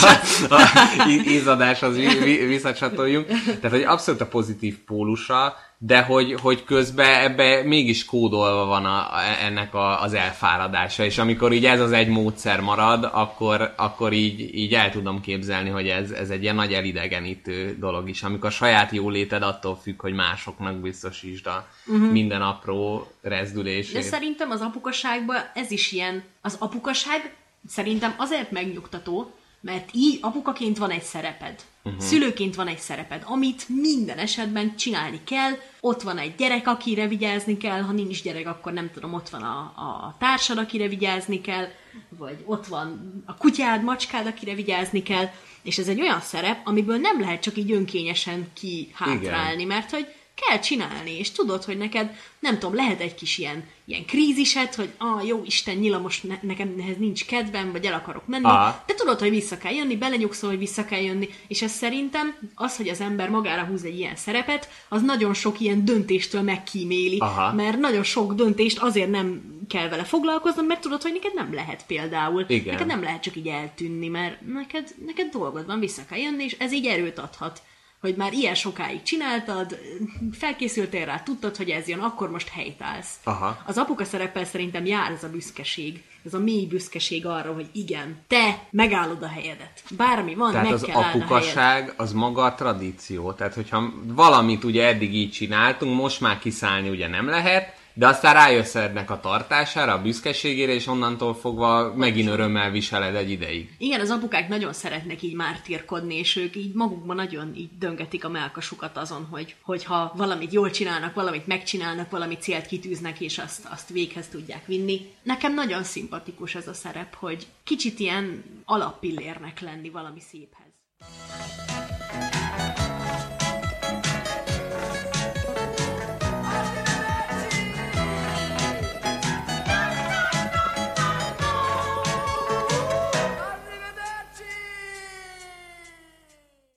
a, a ízadáshoz vi, vi, visszacsatoljunk. Tehát, hogy abszolút a pozitív pólusa, de hogy, hogy közben ebbe mégis kódolva van a, a, ennek a, az elfáradása, és amikor így ez az egy módszer marad, akkor, akkor így, így el tudom képzelni, hogy ez, ez egy ilyen nagy elidegenítő dolog is, amikor a saját jóléted attól függ, hogy másoknak biztosítsd a uh-huh. minden apró rezdülését. De szerintem az apukaságban ez is ilyen, az apukaság szerintem azért megnyugtató, mert így apukaként van egy szereped. Uh-huh. Szülőként van egy szereped, amit minden esetben csinálni kell. Ott van egy gyerek, akire vigyázni kell, ha nincs gyerek, akkor nem tudom, ott van a, a társad, akire vigyázni kell, vagy ott van a kutyád, macskád, akire vigyázni kell, és ez egy olyan szerep, amiből nem lehet csak így önkényesen kihátrálni, mert hogy kell csinálni, és tudod, hogy neked, nem tudom, lehet egy kis ilyen, ilyen krízised, hogy ah, jó Isten, nyila, most ne, nekem ehhez nincs kedvem, vagy el akarok menni, Aha. de tudod, hogy vissza kell jönni, belenyugszol, hogy vissza kell jönni, és ez szerintem az, hogy az ember magára húz egy ilyen szerepet, az nagyon sok ilyen döntéstől megkíméli, Aha. mert nagyon sok döntést azért nem kell vele foglalkoznod, mert tudod, hogy neked nem lehet például. Igen. Neked nem lehet csak így eltűnni, mert neked, neked dolgod van, vissza kell jönni, és ez így erőt adhat hogy már ilyen sokáig csináltad, felkészültél rá, tudtad, hogy ez jön, akkor most helytállsz. Aha. Az apuka szerepel szerintem jár ez a büszkeség, ez a mély büszkeség arra, hogy igen, te megállod a helyedet. Bármi van, Tehát meg az kell apukaság az maga a tradíció. Tehát, hogyha valamit ugye eddig így csináltunk, most már kiszállni ugye nem lehet, de aztán rájössz ennek a tartására, a büszkeségére, és onnantól fogva megint örömmel viseled egy ideig. Igen, az apukák nagyon szeretnek így mártírkodni, és ők így magukban nagyon így döngetik a melkasukat azon, hogy hogyha valamit jól csinálnak, valamit megcsinálnak, valami célt kitűznek, és azt, azt véghez tudják vinni. Nekem nagyon szimpatikus ez a szerep, hogy kicsit ilyen alappillérnek lenni valami széphez.